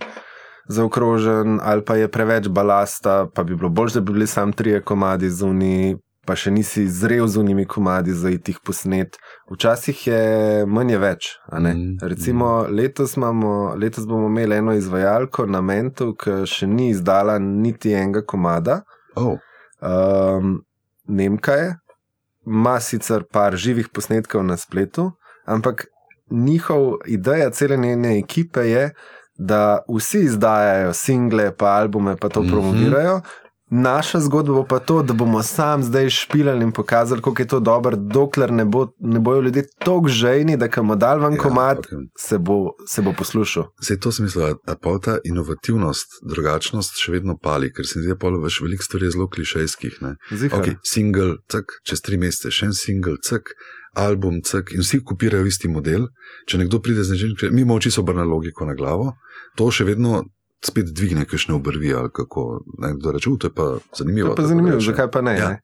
zaokrožen, ali pa je preveč balasta, pa bi bilo bolj, da bi bili samo trije komadi zunaj, pa še nisi zrel z unimi komadi za jih posnet. Včasih je manj več. Mm, Recimo mm. letos, imamo, letos bomo imeli eno izvajalko na Mentu, ki še ni izdala niti enega komada. Oh. Um, Nemka je, ima sicer par živih posnetkov na spletu, ampak njihov ideja cele njene ekipe je, da vsi izdajajo single, pa albume, pa to mm -hmm. promovirajo, Naša zgodba pa to, da bomo sam zdaj špilali in pokazali, kako je to dobro, dokler ne, bo, ne bojo ljudje tako žejni, da kam dal van ja, komat, okay. se, bo, se bo poslušal. Zdaj to smisla, da pa ta inovativnost, drugačnost še vedno pali, ker se mi zdi, da je več velik stvari zelo klišejskih. Okay, single, cek, čez tri mesece, še en single, cek, album, cek, in vsi kopirajo isti model. Če nekdo pride z nečim, mi moči so obrnili logiko na glavo, to še vedno spet dvigne kakšne obrvi ali kako naj kdo reče. To je pa zanimivo. To je pa zanimivo, zakaj pa ne? Ja. ne?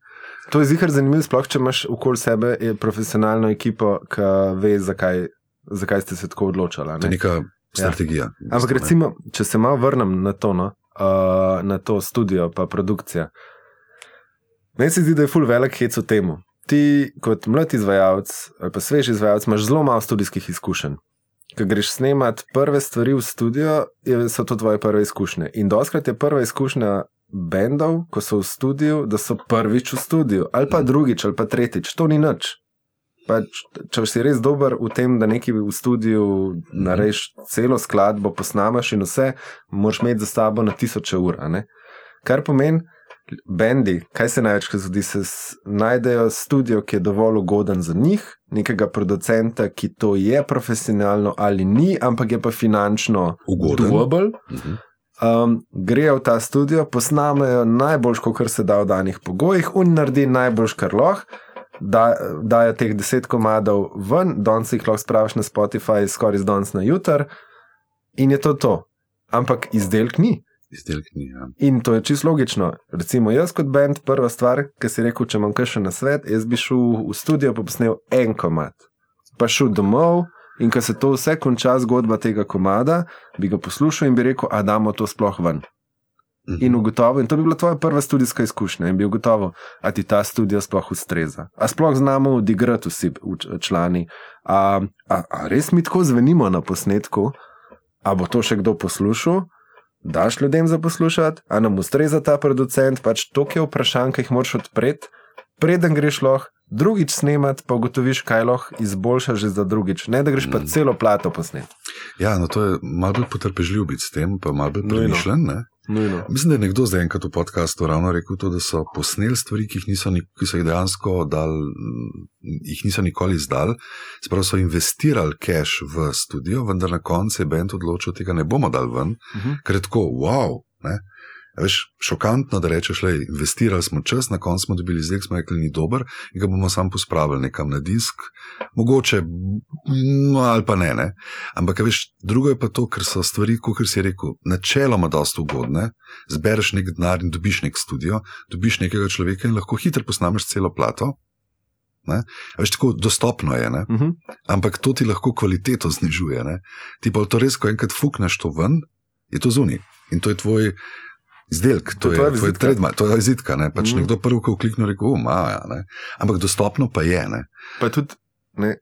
To je zihar zanimivo, sploh če imaš okoli sebe profesionalno ekipo, ki ve, zakaj, zakaj ste se tako odločili. Ne? To je neka strategija. Ja. Ampak recimo, če se malo vrnem na to, no, uh, na to studio, pa produkcija. Meni se zdi, da je full velik hec v tem. Ti, kot mlad izvajalec ali pa svež izvajalec, imaš zelo malo študijskih izkušenj. Ko greš snemat prve stvari v studio, so to tvoje prve izkušnje. In doskrat je prva izkušnja bendov, ko so v studiu, da so prvič v studiu, ali pa drugič, ali pa tretjič. To ni nič. Pa, če si res dober v tem, da nekaj v studiu narediš celo skladbo, posnamaš in vse, moraš imeti za sabo na tisoče ur. Kar pomeni, bendi, kaj se največkrat zgodi, se najdejo studio, ki je dovolj ugoden za njih, nekega producenta, ki to je profesionalno ali ni, ampak je pa finančno ugoden. Um, grejo v ta studio, posnamejo najboljš, kar se da v danih pogojih, in naredi najboljš, kar lahko. Da, dajo teh deset komadov ven, danes jih lahko spraviš na Spotify, skoraj danes na jutr, in je to to. Ampak izdelek ni. Izdelek ni. Ja. In to je čisto logično. Recimo, jaz kot bend, prva stvar, ki si rekel, če imam kaj še na svet, jaz bi šel v studio, pa posnel en komad, pa šel domov. In ko se to vse konča, zgodba tega komada, bi ga poslušal in bi rekel, da damo to sploh ven. Mhm. In ugotovil, in to bi bila tvoja prva študijska izkušnja, in bi ugotovil, da ti ta študija sploh ustreza. A sploh znamo odigrati vsi člani. A, a, a res mi tako zvenimo na posnetku, a bo to še kdo poslušal? Daš ljudem za poslušati, a nam ustreza ta producent, pač to je vprašanje, ki jih moraš odpreti, preden greš lahko drugič snemati, pa ugotoviš, kaj lahko izboljšaš že za drugič, ne da greš pa mm. celo plato posnet. Ja, no to je malo bolj potrpežljiv biti s tem, pa malo bolj premišljen. No, no. Mislim, da je nekdo zdaj enkrat v podkastu ravno rekel, to, da so posneli stvari, ki, niso, ki so jih dejansko dal, jih niso nikoli izdal. Spravo so investirali cash v studio, vendar na koncu je bend odločil, da tega ne bomo dal ven, uh Mhm. -huh. ker je tako, wow. Ne? Veš, šokantno, da rečeš, da investirali smo čas, na koncu smo dobili izdelek, smo rekli, ni dober in ga bomo sam pospravili nekam na disk, mogoče no, ali pa ne, ne. Ampak, veš, drugo je pa to, ker so stvari, kot si rekel, načeloma dosta ugodne. Zbereš nek denar in dobiš nek studio, dobiš nekega človeka in lahko hitro posnameš celo plato. Ne? Veš, tako dostopno je, uh -huh. ampak to ti lahko kvaliteto znižuje. Ne? Ti pa to res, ko enkrat fukneš to ven, je to zunaj in to je tvoj izdelek, to, to je tvoj trademark, to je vizitka. Ne? Pač mm. Nekdo prvi, ko klikne, reče: O, maja. Ne? Ampak dostopno pa je. Ne? Pa je tudi. Ne.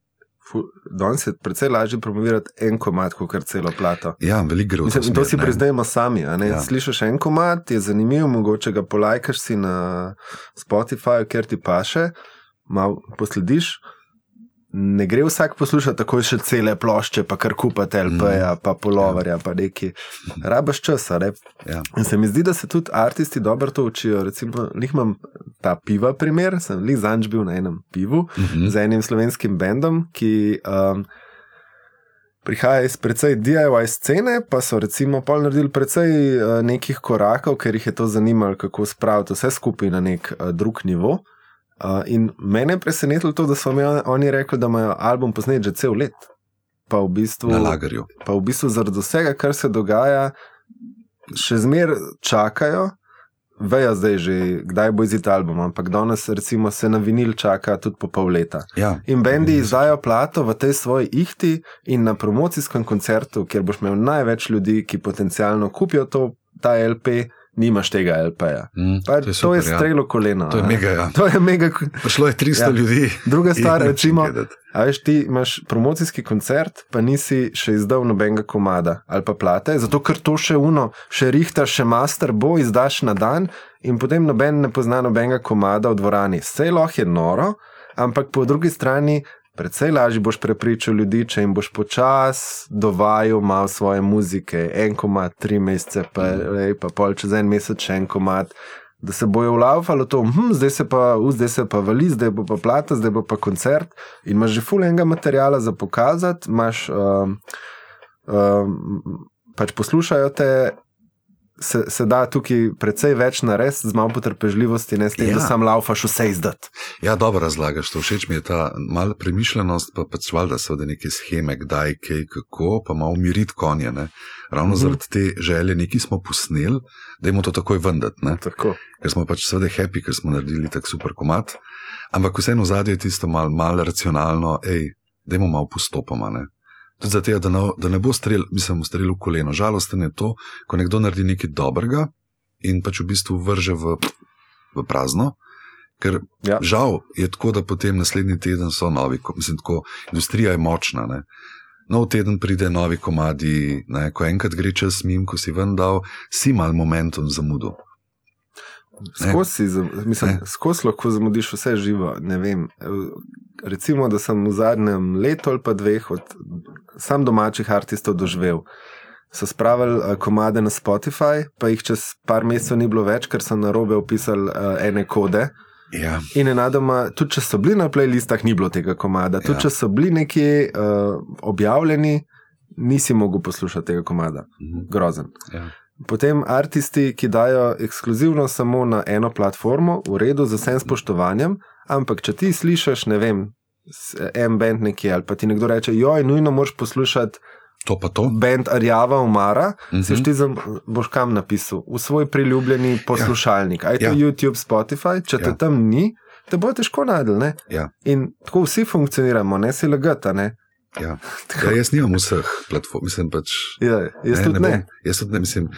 Danes je precej lažje promovirati en komat, kot kar celo plato. Ja, veliko gre v to. In to si priznajmo sami. Ja. Slišiš en komat, je zanimiv, mogoče ga polajkaš si na Spotifyju, ker ti paše, malo poslediš. Ne gre vsak poslušati tako še cele plošče, pa kar kupate LP-ja, pa polovarja, pa neki. Rabaš časa. Ne? Ja. In se mi zdi, da se tudi aristi dobro to učijo. Recimo, njih imam ta piva primer, sem jih zanj bil na enem pivu uh -huh. z enim slovenskim bendom, ki um, prihaja iz precej DIY scene, pa so recimo pol naredili precej uh, nekih korakov, ker jih je to zanimalo, kako spraviti vse skupaj na nek uh, drug nivo. Uh, in mene je presenetilo to, da so mi oni rekli, da imajo album posnet že cel let. Pa v bistvu, na lagerju. Pa v bistvu zaradi vsega, kar se dogaja, še zmeraj čakajo, vejo zdaj že, kdaj bo izid album, ampak danes recimo se na vinil čaka tudi po pol leta. Ja. In bendi izdajo plato v tej svoji ihti in na promocijskem koncertu, kjer boš imel največ ljudi, ki potencialno kupijo to, ta LP nimaš tega LP-ja. Mm, to, to je, super, je strelo ja. koleno. To je mega. Ja. To je mega. Šlo je 300 ja. ljudi. Druga stvar, recimo, a veš, ti imaš promocijski koncert, pa nisi še izdal nobenega komada ali pa plate, zato ker to še uno, še rihtaš, še master bo, izdaš na dan in potem noben ne pozna nobenega komada v dvorani. Vse lahko je noro, ampak po drugi strani. Predvsej lažje boš prepričal ljudi, če jim boš počasi dovajal malo svoje muzike, en komat, tri mesece, pa, lej, pa pol čez en mesec, še en komat, da se bojo vlavalo to, hm, zdaj, se pa, uh, zdaj se pa vali, zdaj bo pa plata, zdaj bo pa koncert. In imaš že fulenga materijala za pokazati, imaš, um, um, pač poslušajo te. Se, se da tukaj precej več narediti, z malo potrpežljivosti, ne s tem, ja. da sam laufaš vse izdati. Ja, dobro razlagaš to. Všeč mi je ta mala premišljenost, pa pač valjda so da neke scheme, kdaj, kaj, kako, pa malo umiriti konje. Ne? Ravno -hmm. zaradi te želje, nekaj smo posneli, da jim to takoj vendati. Ker smo pač seveda happy, ker smo naredili tak super komat. Ampak vseeno zadje je tisto malo mal racionalno, hej, dajmo malo postopoma. Ne? Tudi zato, da, ne- da ne bo strel, mislim, strelil v koleno. Žalosten je to, ko nekdo naredi nekaj dobrega in pač v bistvu vrže v, v prazno. Ker Ja. žal je tako, da potem naslednji teden so novi, mislim, tako, industrija je močna. Ne. Nov teden pride novi komadi, ne, ko enkrat gre čez mim, ko si ven dal, si mal momentum zamudo. Skozi, mislim, skozi lahko zamudiš vse živo. Vem. Recimo, da sem v zadnjem letu ali pa dveh od sam domačih artistov doživel. So spravili uh, komade na Spotify, pa jih čez par mesecev ni bilo več, ker so na robe opisali uh, ene kode. Ja, In enadoma, tudi če so bili na playlistah, ni bilo tega komada. Tudi Ja. če so bili nekje uh, objavljeni, nisi mogel poslušati tega komada. mhm, Grozen. ja. Potem artisti, ki dajo ekskluzivno samo na eno platformo, v redu, z vsem spoštovanjem, ampak če ti slišiš, ne vem, en bend nekje ali pa ti nekdo reče, joj, nujno moraš poslušati To pa to. bend Arjava Umara, Mhm. si ti boš kam napisal, v svoj priljubljeni poslušalnik. Aj to Ja. YouTube, Spotify, če te Ja. tam ni, te bo težko najdel. ne? Ja. In tako vsi funkcioniramo, ne si lagata. Ne? Ja. Ja, jaz nimam vseh platform, mislim pač. Ja, jaz tudi ne. bom- Jaz tudi ne, mislim,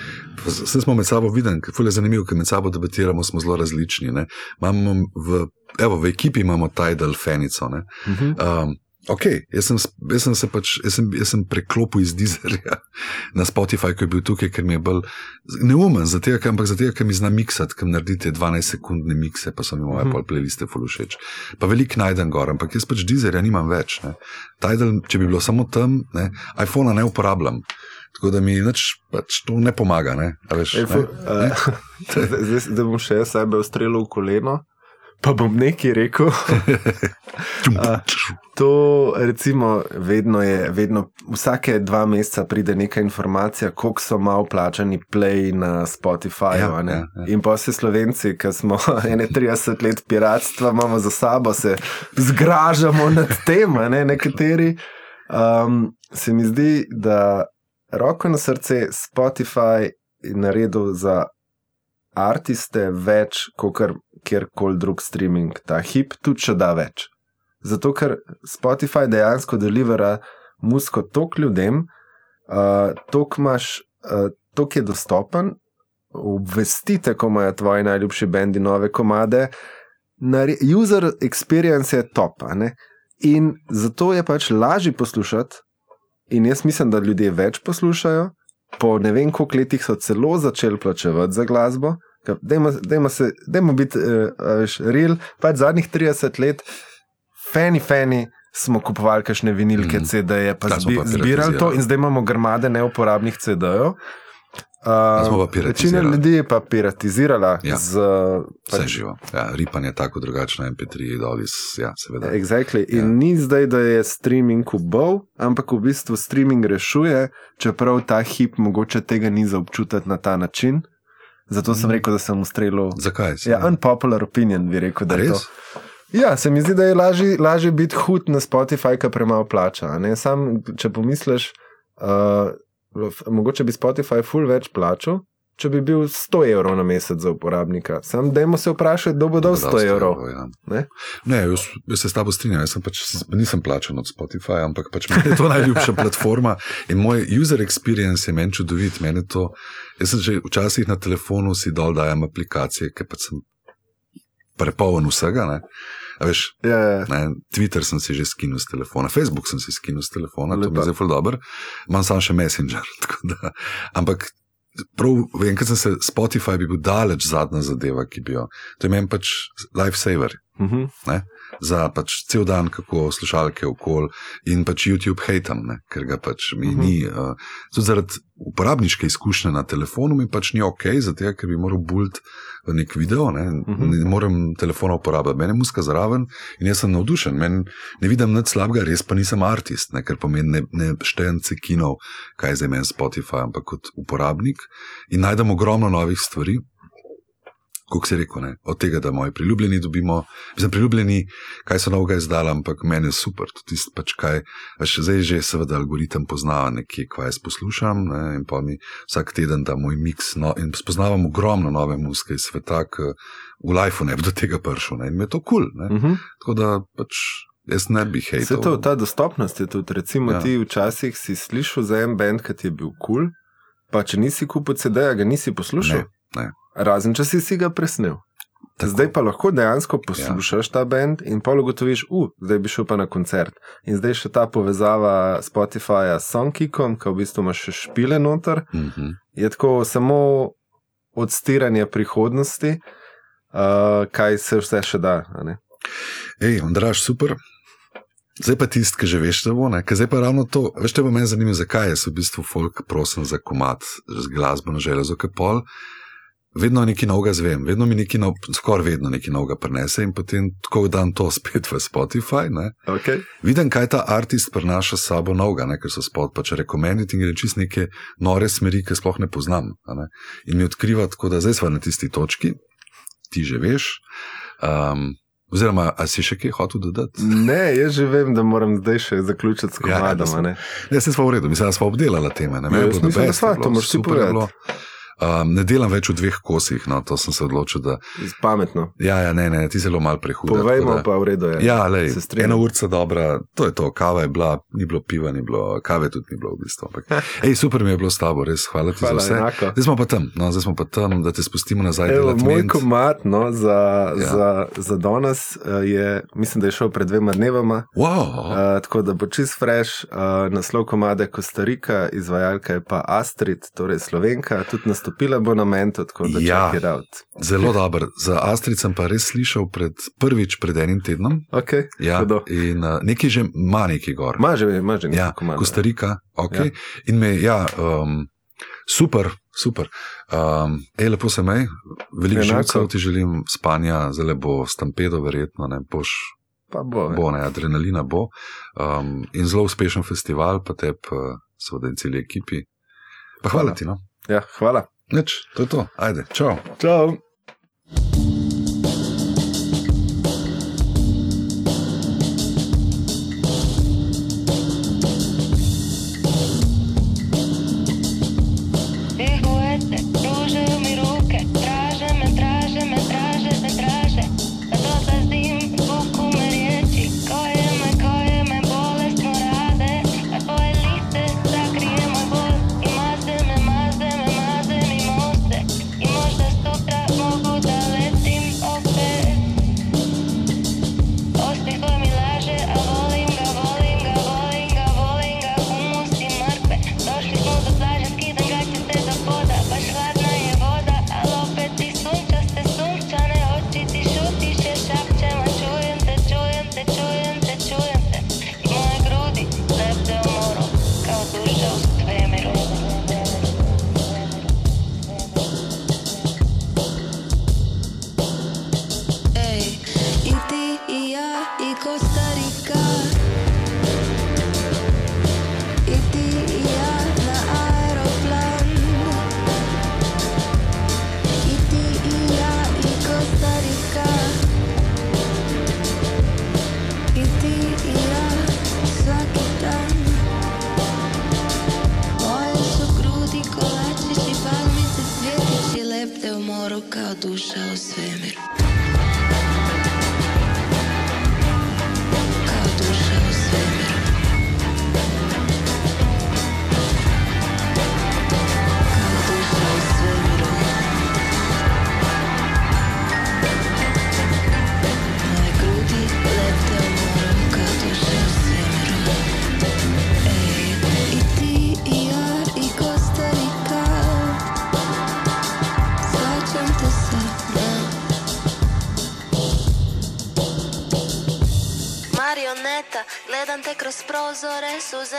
vse smo med sabo videli, ker je zanimivo, ker med sabo debatiramo, smo zelo različni. Ne. Imamo v, evo, v ekipi imamo Tidal Fenico. Ne. Mhm. Um, ok, jaz sem, jaz sem se pač, jaz sem, jaz sem preklopil iz Deezerja na Spotify, ko je bil tukaj, ker mi je bolj neumen, zato, ampak zato, ker mi zna miksati, ker naredite 12-sekundne mikse, pa so mi moje Mhm. pol playliste fulušeč. Pa veliko najdem gor, ampak jaz pač Deezerja nimam več. Ne. Tidal, če bi bilo samo tam, ne, iPhona ne uporabljam. Tako da mi nič, pač to ne pomaga. Ne, veš, Ej, ne. fu- eh, Zdaj, zdaj bom še jaz sebe ustrelil v koleno, pa bom nekaj rekel. A, To, recimo, vedno je, vedno, vsake dva meseca pride neka informacija, koliko so malo plačani play na Spotifyju. Ja, ja, ja. In pa vsi slovenci, ki smo ene 30 let piratstva, imamo za sabo, se zgražamo nad tem, ne nekateri. Um, se mi zdi, da roko na srce Spotify je naredil za artiste več kot kjerkoli drug streaming, ta hip tudi če da več. Zato, ker Spotify dejansko delivera musko tok ljudem, uh, tok imaš, uh, tok je dostopen, obvestite, ko imajo tvoji najljubši bendi nove komade. User experience je top, a ne? in zato je pač lažje poslušati. In jaz mislim, da ljudje več poslušajo, po ne vem koliko letih so celo začeli plačevati za glasbo. Dajmo, dajmo, se, dajmo biti uh, real, pač zadnjih 30 let, fani, fani. Smo kupovali kakšne vinilke, mm. CD-je, pa zbi, pa zbirali to, in zdaj imamo grmade neuporabnih CD-jev. Uh, piratizirali. večina ljudi je pa piratizirala Ja. z Vse živo. Ja, ripanje tako drugačno, MP3, dol iz, ja, seveda. Exactly. In Ja. ni zdaj, da je streaming ubol, ampak v bistvu streaming rešuje, čeprav ta hip mogoče tega ni za občutiti na ta način. Zato sem Mhm. rekel, da sem ustrelil. Zakaj? si? Ja, unpopular opinion bi rekel, da je to. Ja, se mi zdi, da je lažje, lažje biti hud na Spotify, ki premalo plača. ne. Sam, če pomisliš, uh, mogoče bi Spotify full več plačal. Če bi bil 100 evrov na mesec za uporabnika, sam dajmo se vprašati, kdo bo dal 100 evrov. Ja. Ne? Ne, jaz, jaz se s tabo strinjam, jaz pač, nisem plačen od Spotify, ampak pač meni je to najljubša platforma in moj user experience je meni čudovit. Meni to, jaz sem že včasih na telefonu si dol dajem aplikacije, ker pač sem prepoln vsega. Ne. A Veš, Ja, ja. ne, Twitter sem si že skinil z telefona, Facebook sem si skinil z telefona, to mi Lepa. je zelo dobro, imam samo še Messenger. Da, ampak prav, enkrat sem se Spotify bi bil daleč zadnja zadeva, ki bi jo. To je meni pač lifesaver Mhm. Za pač cel dan, kako slušalke okol in pač YouTube hejtam, ne, ker ga pač mi uh Mhm. -huh. ni. Uh, tudi zaradi uporabniške izkušnje na telefonu mi pač ni ok, zato ker bi moral bult v nek video, ne, uh Mhm. -huh. ne morem telefona uporabljati. Mene muska zraven in jaz sem navdušen. Men ne vidim nič slabega, res pa nisem artist, ne, ker pomeni ne, ne štejem cekinov, kaj je za meni Spotify, ampak kot uporabnik in najdem ogromno novih stvari. Kot si rekel, ne? od tega, da moji priljubljeni dobimo, mislim, priljubljeni, kaj so novega izdali, ampak meni je super. Tudi tisto, pač kaj, veš, zdaj že seveda algoritem poznava nekje, kaj jaz poslušam ne? in pa mi vsak teden da moj miks no, in spoznavam ogromno nove muske iz sveta, ki v lifeu ne bi do tega prišel ne? in mi je to kul. Cool, Mhm. Tako da pač Jaz ne bi hejtel. Vse to, ta dostopnost je tudi. Recimo, ja. ti včasih si slišal za en bend, ki ti je bil kul, cool, pa če nisi kupil CD-ja, ga nisi poslušal. Ne, ne. Razen če si si ga presnel. Tako. Zdaj pa lahko dejansko poslušaš ja. ta bend in pa ugotoviš, uh, zdaj bi šel pa na koncert. In zdaj še ta povezava Spotifyja s Songkikom, ki v bistvu imaš še špile noter, Mhm. je tako samo odstiranje prihodnosti, uh, kaj se vse še da. a ne. Ej, Andraš, super. Zdaj pa tisti, ki že veš, da bo, ne? ker zdaj pa ravno to. Veš, te bo meni zanimivo, zakaj jaz v bistvu folk prosim za komat z glasbeno železo, ker pol. Vedno nekaj novega zvem, vedno mi nekaj, nov, skoraj vedno nekaj novega prenese in potem tako dan to spet v Spotify. Ne? Okay. Vidim, kaj ta artist prenaša s sabo novega, ne? ker so spod pač rekomenditi in gre čist neke nore smeri, ki sploh ne poznam. a Ne? In mi odkriva, tako da zdaj smo na tisti točki, ti že veš. Um, oziroma, a si še kaj hotel dodati? Ne, jaz že vem, da moram zdaj še zaključiti s Ja, ja, komadom. sem- ne. Ja, se smo v redu, mislim, da smo obdelali teme. Ne, Ja, Meni je jaz bilo mislim, da best, sva, je bilo, to moraš ti super je povedati. bilo. Um, ne delam več v dveh kosih, no, to sem se odločil. Da, Pametno. ja, ja, ne, ne, ti zelo malo prehud. Povejmo pa, v redu je. Ja, lej, ena urca dobra, to je to, kava je bila, ni bilo piva, ni bilo, kave tudi ni bilo v bistvu. Ampak, ej, super mi je bilo s tabo, res hvala ti Hvala, za vse. enako. Zdaj smo pa tam, no, zdaj smo pa tam, da te spustimo nazaj. Evo, moj komat no, za, Ja. ja. za, za danes eh, je, mislim, da je šel pred dvema dnevama. Wow, Uh, tako da bo čist fresh, uh, naslov komade Kostarika, izvajalka je pa Astrid, torej slovenka, tudi nastopila na mentu, tako da Ja. check it out. zelo dober. Za Astrid sem pa res slišal pred, prvič pred enim tednom. Okay, Ja, in uh, nekaj že ima nekaj gor. Ma že, ima že nekaj Ja, komadov. Kostarika, okay. ja. in me, ja, um, super, super. Um, ej, lepo se mej, veliko živcev ti želim, spanja, zelo bo stampedo, verjetno, ne boš, Pa bo, bo ne, adrenalina bo. Um, in zelo uspešen festival, pa te, seveda, in celi ekipi. Pa hvala Hvala. ti, no. Ja, hvala. Nič, to je to, ajde, čau. Čau.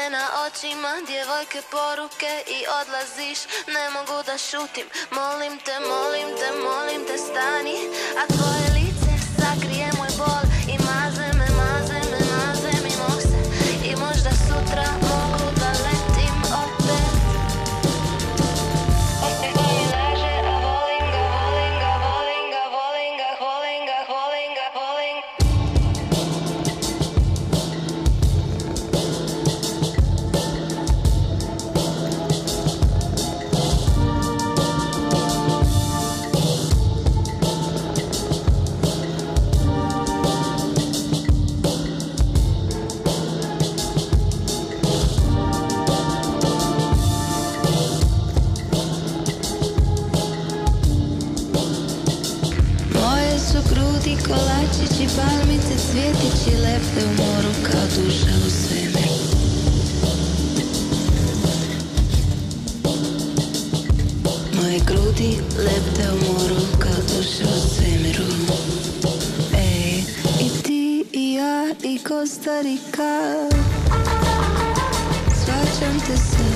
Suze na očima, djevojke poruke i odlaziš, ne mogu da šutim, molim te, molim te, molim te stani, a tvoje lice sakrije moj bol i palmice, cvjetići lepte u moru kao duša u svemiru Moje grudi lepte u moru kao duša u svemiru. Ej, i ti i ja i Kostarika Svačam te a,